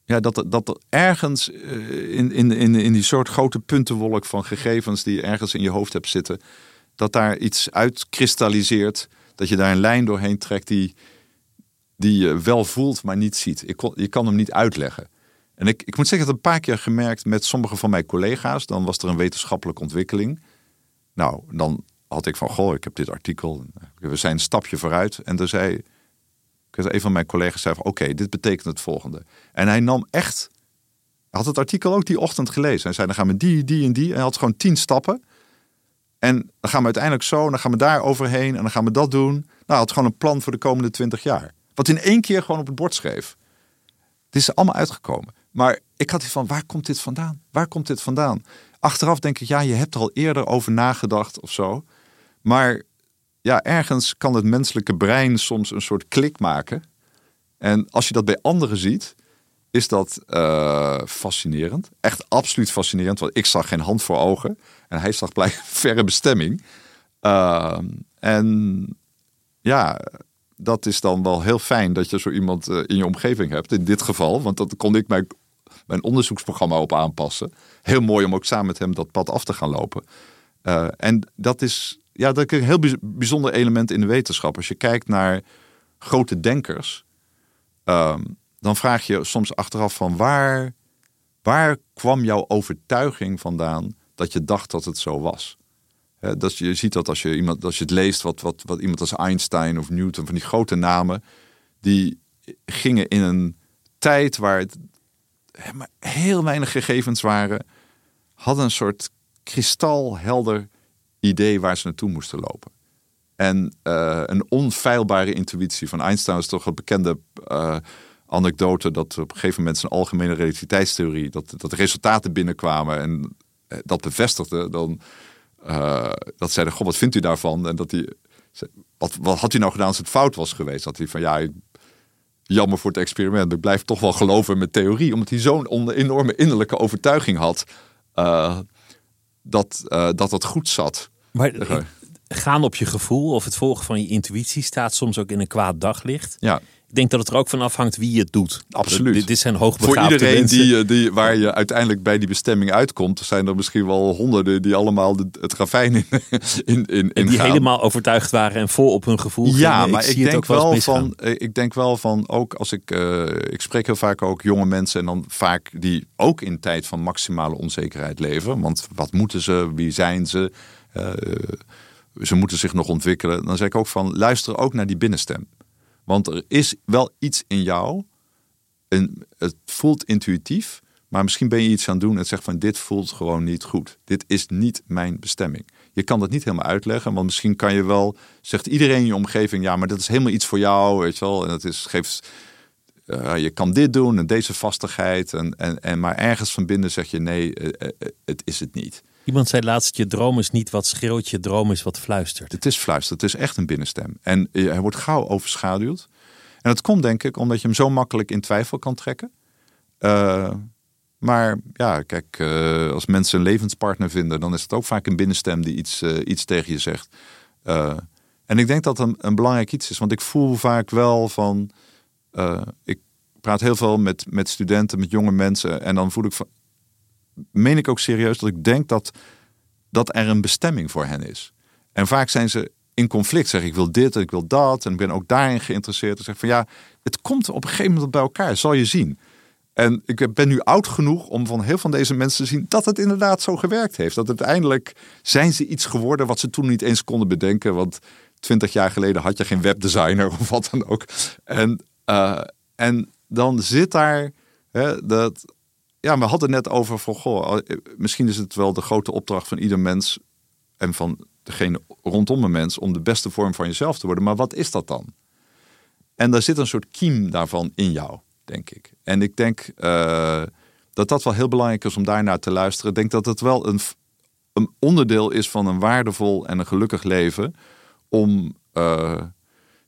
ja, dat, dat er ergens uh, in, in, in, in die soort grote puntenwolk van gegevens die je ergens in je hoofd hebt zitten, dat daar iets uitkristalliseert. Dat je daar een lijn doorheen trekt die, die je wel voelt, maar niet ziet. Ik je kan hem niet uitleggen. En ik, ik moet zeggen, dat een paar keer gemerkt met sommige van mijn collega's. Dan was er een wetenschappelijke ontwikkeling. Nou, dan had ik van, goh, ik heb dit artikel. We zijn een stapje vooruit. En dan zei een van mijn collega's zei van, oké, dit betekent het volgende. En hij nam echt, had het artikel ook die ochtend gelezen. Hij zei, dan gaan we die, die en die. En hij had gewoon tien stappen. En dan gaan we uiteindelijk zo, dan gaan we daar overheen en dan gaan we dat doen. Nou, hij had gewoon een plan voor de komende twintig jaar. Wat in één keer gewoon op het bord schreef. Het is er allemaal uitgekomen. Maar ik had die van, waar komt dit vandaan? Waar komt dit vandaan? Achteraf denk ik, ja, je hebt er al eerder over nagedacht of zo. Maar ja, ergens kan het menselijke brein soms een soort klik maken. En als je dat bij anderen ziet, is dat uh, fascinerend. Echt absoluut fascinerend. Want ik zag geen hand voor ogen. En hij zag blijkbaar verre bestemming. Uh, en ja, dat is dan wel heel fijn dat je zo iemand uh, in je omgeving hebt. In dit geval, want dat kon ik mijn, mijn onderzoeksprogramma op aanpassen. Heel mooi om ook samen met hem dat pad af te gaan lopen. Uh, en dat is, ja, dat is een heel bijzonder element in de wetenschap. Als je kijkt naar grote denkers, uh, dan vraag je soms achteraf van waar, waar kwam jouw overtuiging vandaan dat je dacht dat het zo was? dat je ziet dat als je, iemand, als je het leest, wat, wat, wat iemand als Einstein of Newton, van die grote namen, die gingen in een tijd waar het heel weinig gegevens waren, hadden een soort kristalhelder idee waar ze naartoe moesten lopen. En uh, een onfeilbare intuïtie van Einstein is toch een bekende uh, anekdote dat op een gegeven moment zijn algemene relativiteitstheorie, dat, dat de resultaten binnenkwamen en uh, dat bevestigde, dan uh, dat zeiden, goh, wat vindt u daarvan? En dat hij, wat, wat had hij nou gedaan als het fout was geweest? Dat hij van, ja, jammer voor het experiment, ik blijf toch wel geloven met theorie, omdat hij zo'n enorme innerlijke overtuiging had dat, uh, dat het goed zat. Maar gaan op je gevoel of het volgen van je intuïtie staat soms ook in een kwaad daglicht. Ja. Ik denk dat het er ook van afhangt wie het doet. Absoluut. Dit, zijn hoogbegaafde Voor iedereen mensen. die, die, waar je uiteindelijk bij die bestemming uitkomt, zijn er misschien wel honderden die allemaal het ravijn in, in, in, en die gaan. helemaal overtuigd waren en vol op hun gevoel Ja, maar ik, denk wel, wel van, misgaan. ik denk wel van, ook als ik, uh, ik spreek heel vaak ook jonge mensen en dan vaak die ook in tijd van maximale onzekerheid leven. Want wat moeten ze, wie zijn ze? Uh, ze moeten zich nog ontwikkelen. Dan zeg ik ook van, luister ook naar die binnenstem. Want er is wel iets in jou. En het voelt intuïtief. Maar misschien ben je iets aan het doen en zegt van dit voelt gewoon niet goed. Dit is niet mijn bestemming. Je kan dat niet helemaal uitleggen. Want misschien kan je wel, zegt iedereen in je omgeving, ja, maar dat is helemaal iets voor jou. Weet je wel. En dat is, geeft, uh, je kan dit doen en deze vastigheid. En, en, en, maar ergens van binnen zeg je nee, uh, uh, het is het niet. Iemand zei laatst, je droom is niet wat schreeuwt, je droom is wat fluistert. Het is fluistert, het is echt een binnenstem. En hij wordt gauw overschaduwd. En dat komt denk ik omdat je hem zo makkelijk in twijfel kan trekken. Uh, maar ja, kijk, uh, als mensen een levenspartner vinden, dan is het ook vaak een binnenstem die iets, iets tegen je zegt. En ik denk dat een, een belangrijk iets is, want ik voel vaak wel van. ik praat heel veel met, met studenten, met jonge mensen. En dan voel ik van. Meen ik ook serieus dat ik denk dat, dat er een bestemming voor hen is. En vaak zijn ze in conflict. Zeg ik wil dit en ik wil dat. En ik ben ook daarin geïnteresseerd. En zeg van ja, het komt op een gegeven moment bij elkaar. Zal je zien. En ik ben nu oud genoeg om van heel van deze mensen te zien dat het inderdaad zo gewerkt heeft. Dat uiteindelijk zijn ze iets geworden wat ze toen niet eens konden bedenken. Want twintig jaar geleden had je geen webdesigner of wat dan ook. En, uh, en dan zit daar hè, dat. Ja, we hadden net over van goh, misschien is het wel de grote opdracht van ieder mens en van degene rondom een mens om de beste vorm van jezelf te worden. Maar wat is dat dan? En daar zit een soort kiem daarvan in jou, denk ik. En ik denk uh, dat dat wel heel belangrijk is om daarnaar te luisteren. Ik denk dat het wel een, een onderdeel is van een waardevol en een gelukkig leven. Om uh,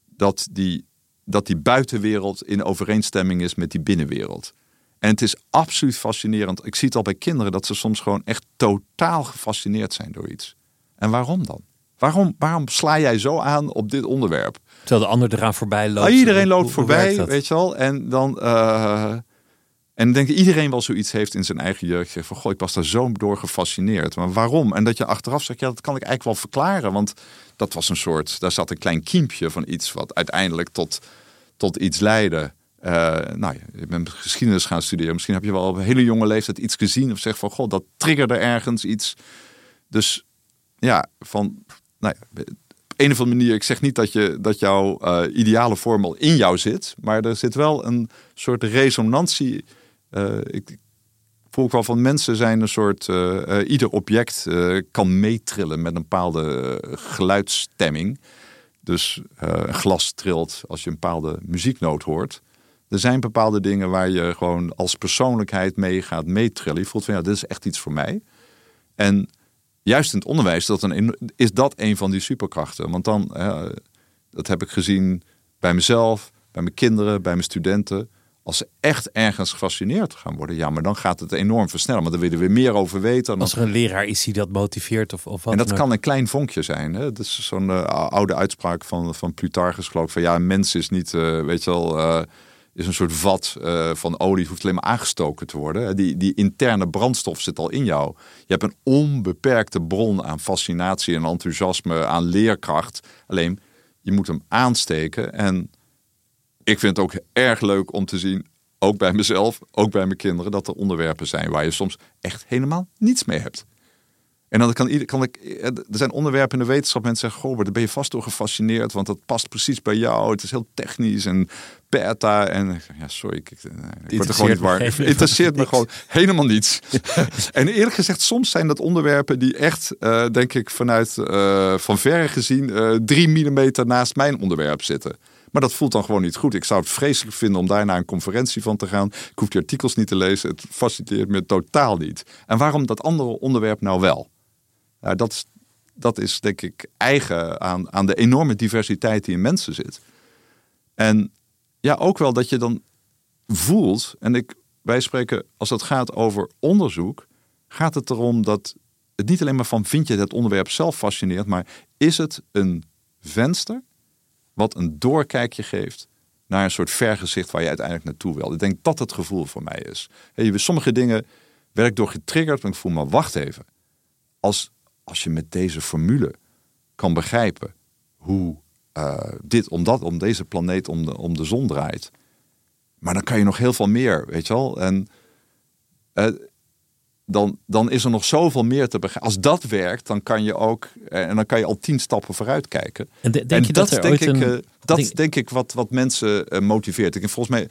dat, die, dat die buitenwereld in overeenstemming is met die binnenwereld. En het is absoluut fascinerend. Ik zie het al bij kinderen dat ze soms gewoon echt totaal gefascineerd zijn door iets. En waarom dan? Waarom, waarom sla jij zo aan op dit onderwerp? Terwijl de ander eraan voorbij loopt. Ah, iedereen loopt voorbij, weet je wel. En dan. Uh, en denk ik iedereen wel zoiets heeft in zijn eigen jeugd. Van, goh, ik was daar zo door gefascineerd. Maar waarom? En dat je achteraf zegt, ja, dat kan ik eigenlijk wel verklaren. Want dat was een soort, daar zat een klein kiempje van iets wat uiteindelijk tot, tot iets leidde. Uh, nou, je bent geschiedenis gaan studeren. Misschien heb je wel op een hele jonge leeftijd iets gezien. Of zeg van, god, dat triggerde ergens iets. Dus ja, van, nou ja, op een of andere manier, ik zeg niet dat, je, dat jouw uh, ideale vorm al in jou zit. Maar er zit wel een soort resonantie uh, ik voel ook wel van mensen zijn een soort, ieder object kan meetrillen met een bepaalde geluidsstemming. Dus een glas trilt als je een bepaalde muzieknoot hoort. Er zijn bepaalde dingen waar je gewoon als persoonlijkheid mee gaat meetrillen. Je voelt van ja, dit is echt iets voor mij. En juist in het onderwijs dat een, is dat een van die superkrachten. Want dan, dat heb ik gezien bij mezelf, bij mijn kinderen, bij mijn studenten als ze echt ergens gefascineerd gaan worden, ja, maar dan gaat het enorm versnellen. Maar dan willen we meer over weten. Als er een leraar is die dat motiveert of, of wat. En dat kan een klein vonkje zijn. Hè? Dat is zo'n uh, oude uitspraak van, van Plutarchus, geloof ik. Van ja, een mens is niet, uh, weet je wel, uh, is een soort vat van olie, hoeft alleen maar aangestoken te worden. Die, die interne brandstof zit al in jou. Je hebt een onbeperkte bron aan fascinatie en enthousiasme, aan leerkracht. Alleen je moet hem aansteken en ik vind het ook erg leuk om te zien, ook bij mezelf, ook bij mijn kinderen, dat er onderwerpen zijn waar je soms echt helemaal niets mee hebt. En dan kan, kan ik, er zijn onderwerpen in de wetenschap, mensen zeggen, goh, daar ben je vast door gefascineerd, want dat past precies bij jou. Het is heel technisch en beta en ja, sorry, ik, ik, ik word er gewoon niet. Het interesseert me gewoon helemaal niets. en eerlijk gezegd, soms zijn dat onderwerpen die echt, uh, denk ik, vanuit uh, van verre gezien uh, drie millimeter naast mijn onderwerp zitten. Maar dat voelt dan gewoon niet goed. Ik zou het vreselijk vinden om daar naar een conferentie van te gaan. Ik hoef die artikels niet te lezen. Het faciliteert me totaal niet. En waarom dat andere onderwerp nou wel? Nou, dat, is, dat is denk ik eigen aan, aan de enorme diversiteit die in mensen zit. En ja, ook wel dat je dan voelt, en ik, wij spreken als het gaat over onderzoek, gaat het erom dat het niet alleen maar van vind je het onderwerp zelf fascineert, maar is het een venster wat een doorkijkje geeft naar een soort vergezicht waar je uiteindelijk naartoe wil. Ik denk dat het gevoel voor mij is. Hey, sommige dingen werd door getriggerd, maar ik voel me, wacht even. Als, als je met deze formule kan begrijpen hoe uh, dit, omdat, om deze planeet om de, om de zon draait. Maar dan kan je nog heel veel meer, weet je wel. En uh, dan, dan is er nog zoveel meer te begrijpen. Als dat werkt, dan kan je ook eh, en dan kan je al tien stappen vooruit kijken. En, denk je dat, dat denk ik, een... dat denk... denk... ik wat, wat mensen motiveert. Ik volgens mij,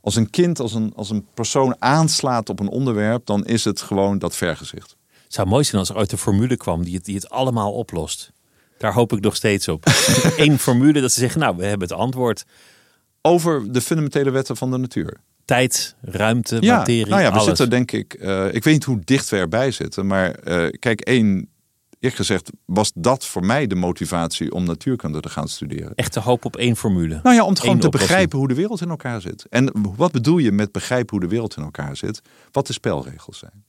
als een kind, als een, als een persoon aanslaat op een onderwerp, dan is het gewoon dat vergezicht. Het zou mooi zijn als er uit een formule kwam die het, die het allemaal oplost. Daar hoop ik nog steeds op. Eén formule dat ze zeggen, nou, we hebben het antwoord. Over de fundamentele wetten van de natuur tijd, ruimte, ja, materie. Nou ja, we alles. zitten denk ik, uh, ik weet niet hoe dicht we erbij zitten, maar uh, kijk, één, eerlijk gezegd, was dat voor mij de motivatie om natuurkunde te gaan studeren. Echt hoop op één formule. Nou ja, om gewoon te begrijpen hoe de wereld in elkaar zit. En wat bedoel je met begrijpen hoe de wereld in elkaar zit? Wat de spelregels zijn.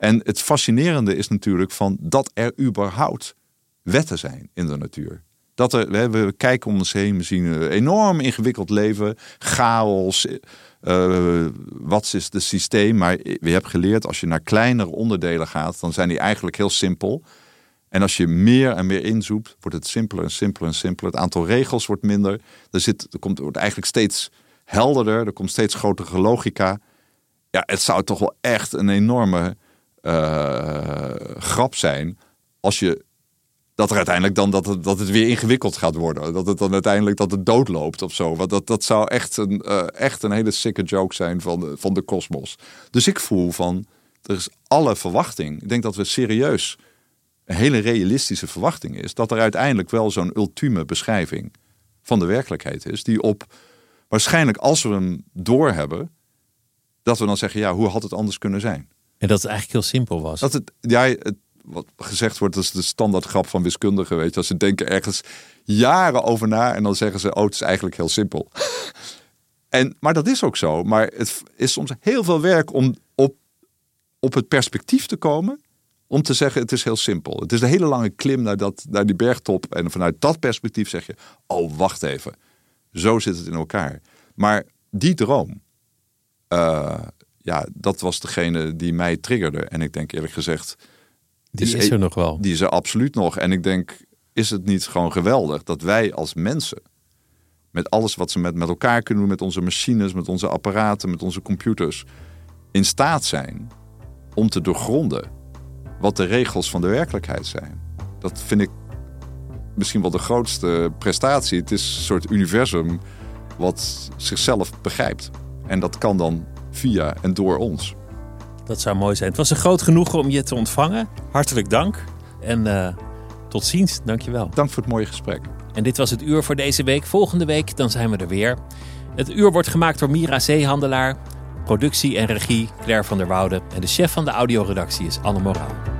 En het fascinerende is natuurlijk van dat er überhaupt wetten zijn in de natuur. Dat er, we kijken om ons heen, we zien een enorm ingewikkeld leven, chaos, uh, wat is het systeem? Maar we hebben geleerd, als je naar kleinere onderdelen gaat, dan zijn die eigenlijk heel simpel. En als je meer en meer inzoekt, wordt het simpeler en simpeler en simpeler. Het aantal regels wordt minder. Er, zit, er komt, wordt eigenlijk steeds helderder. Er komt steeds grotere logica. Ja, het zou toch wel echt een enorme uh, grap zijn als je dat er uiteindelijk dan dat het, dat het weer ingewikkeld gaat worden. Dat het dan uiteindelijk dat het doodloopt of zo. Want dat, dat zou echt een, uh, echt een hele sikke joke zijn van, de, van de kosmos. Dus ik voel van, er is alle verwachting. Ik denk dat we serieus, een hele realistische verwachting is... dat er uiteindelijk wel zo'n ultieme beschrijving van de werkelijkheid is... die op, waarschijnlijk als we hem doorhebben... dat we dan zeggen, ja, hoe had het anders kunnen zijn? En dat het eigenlijk heel simpel was. Dat het, ja, het, wat gezegd wordt, dat is de standaard grap van wiskundigen, weet je. Als ze denken ergens jaren over na en dan zeggen ze, oh, het is eigenlijk heel simpel. en, maar dat is ook zo. Maar het is soms heel veel werk om op, op het perspectief te komen om te zeggen, het is heel simpel. Het is een hele lange klim naar, dat, naar die bergtop. En vanuit dat perspectief zeg je, oh, wacht even. Zo zit het in elkaar. Maar die droom, uh, ja, dat was degene die mij triggerde. En ik denk eerlijk gezegd... Die is, is er nog wel. Die is er absoluut nog. En ik denk, is het niet gewoon geweldig dat wij als mensen... met alles wat ze met, met elkaar kunnen doen, met onze machines, met onze apparaten, met onze computers... in staat zijn om te doorgronden wat de regels van de werkelijkheid zijn. Dat vind ik misschien wel de grootste prestatie. Het is een soort universum wat zichzelf begrijpt. En dat kan dan via en door ons. Dat zou mooi zijn. Het was een groot genoegen om je te ontvangen. Hartelijk dank. En uh, tot ziens. Dankjewel. Dank voor het mooie gesprek. En dit was het uur voor deze week. Volgende week dan zijn we er weer. Het uur wordt gemaakt door Mira Zeehandelaar. Productie en regie Claire van der Woude. En de chef van de audioredactie is Anne Moraal.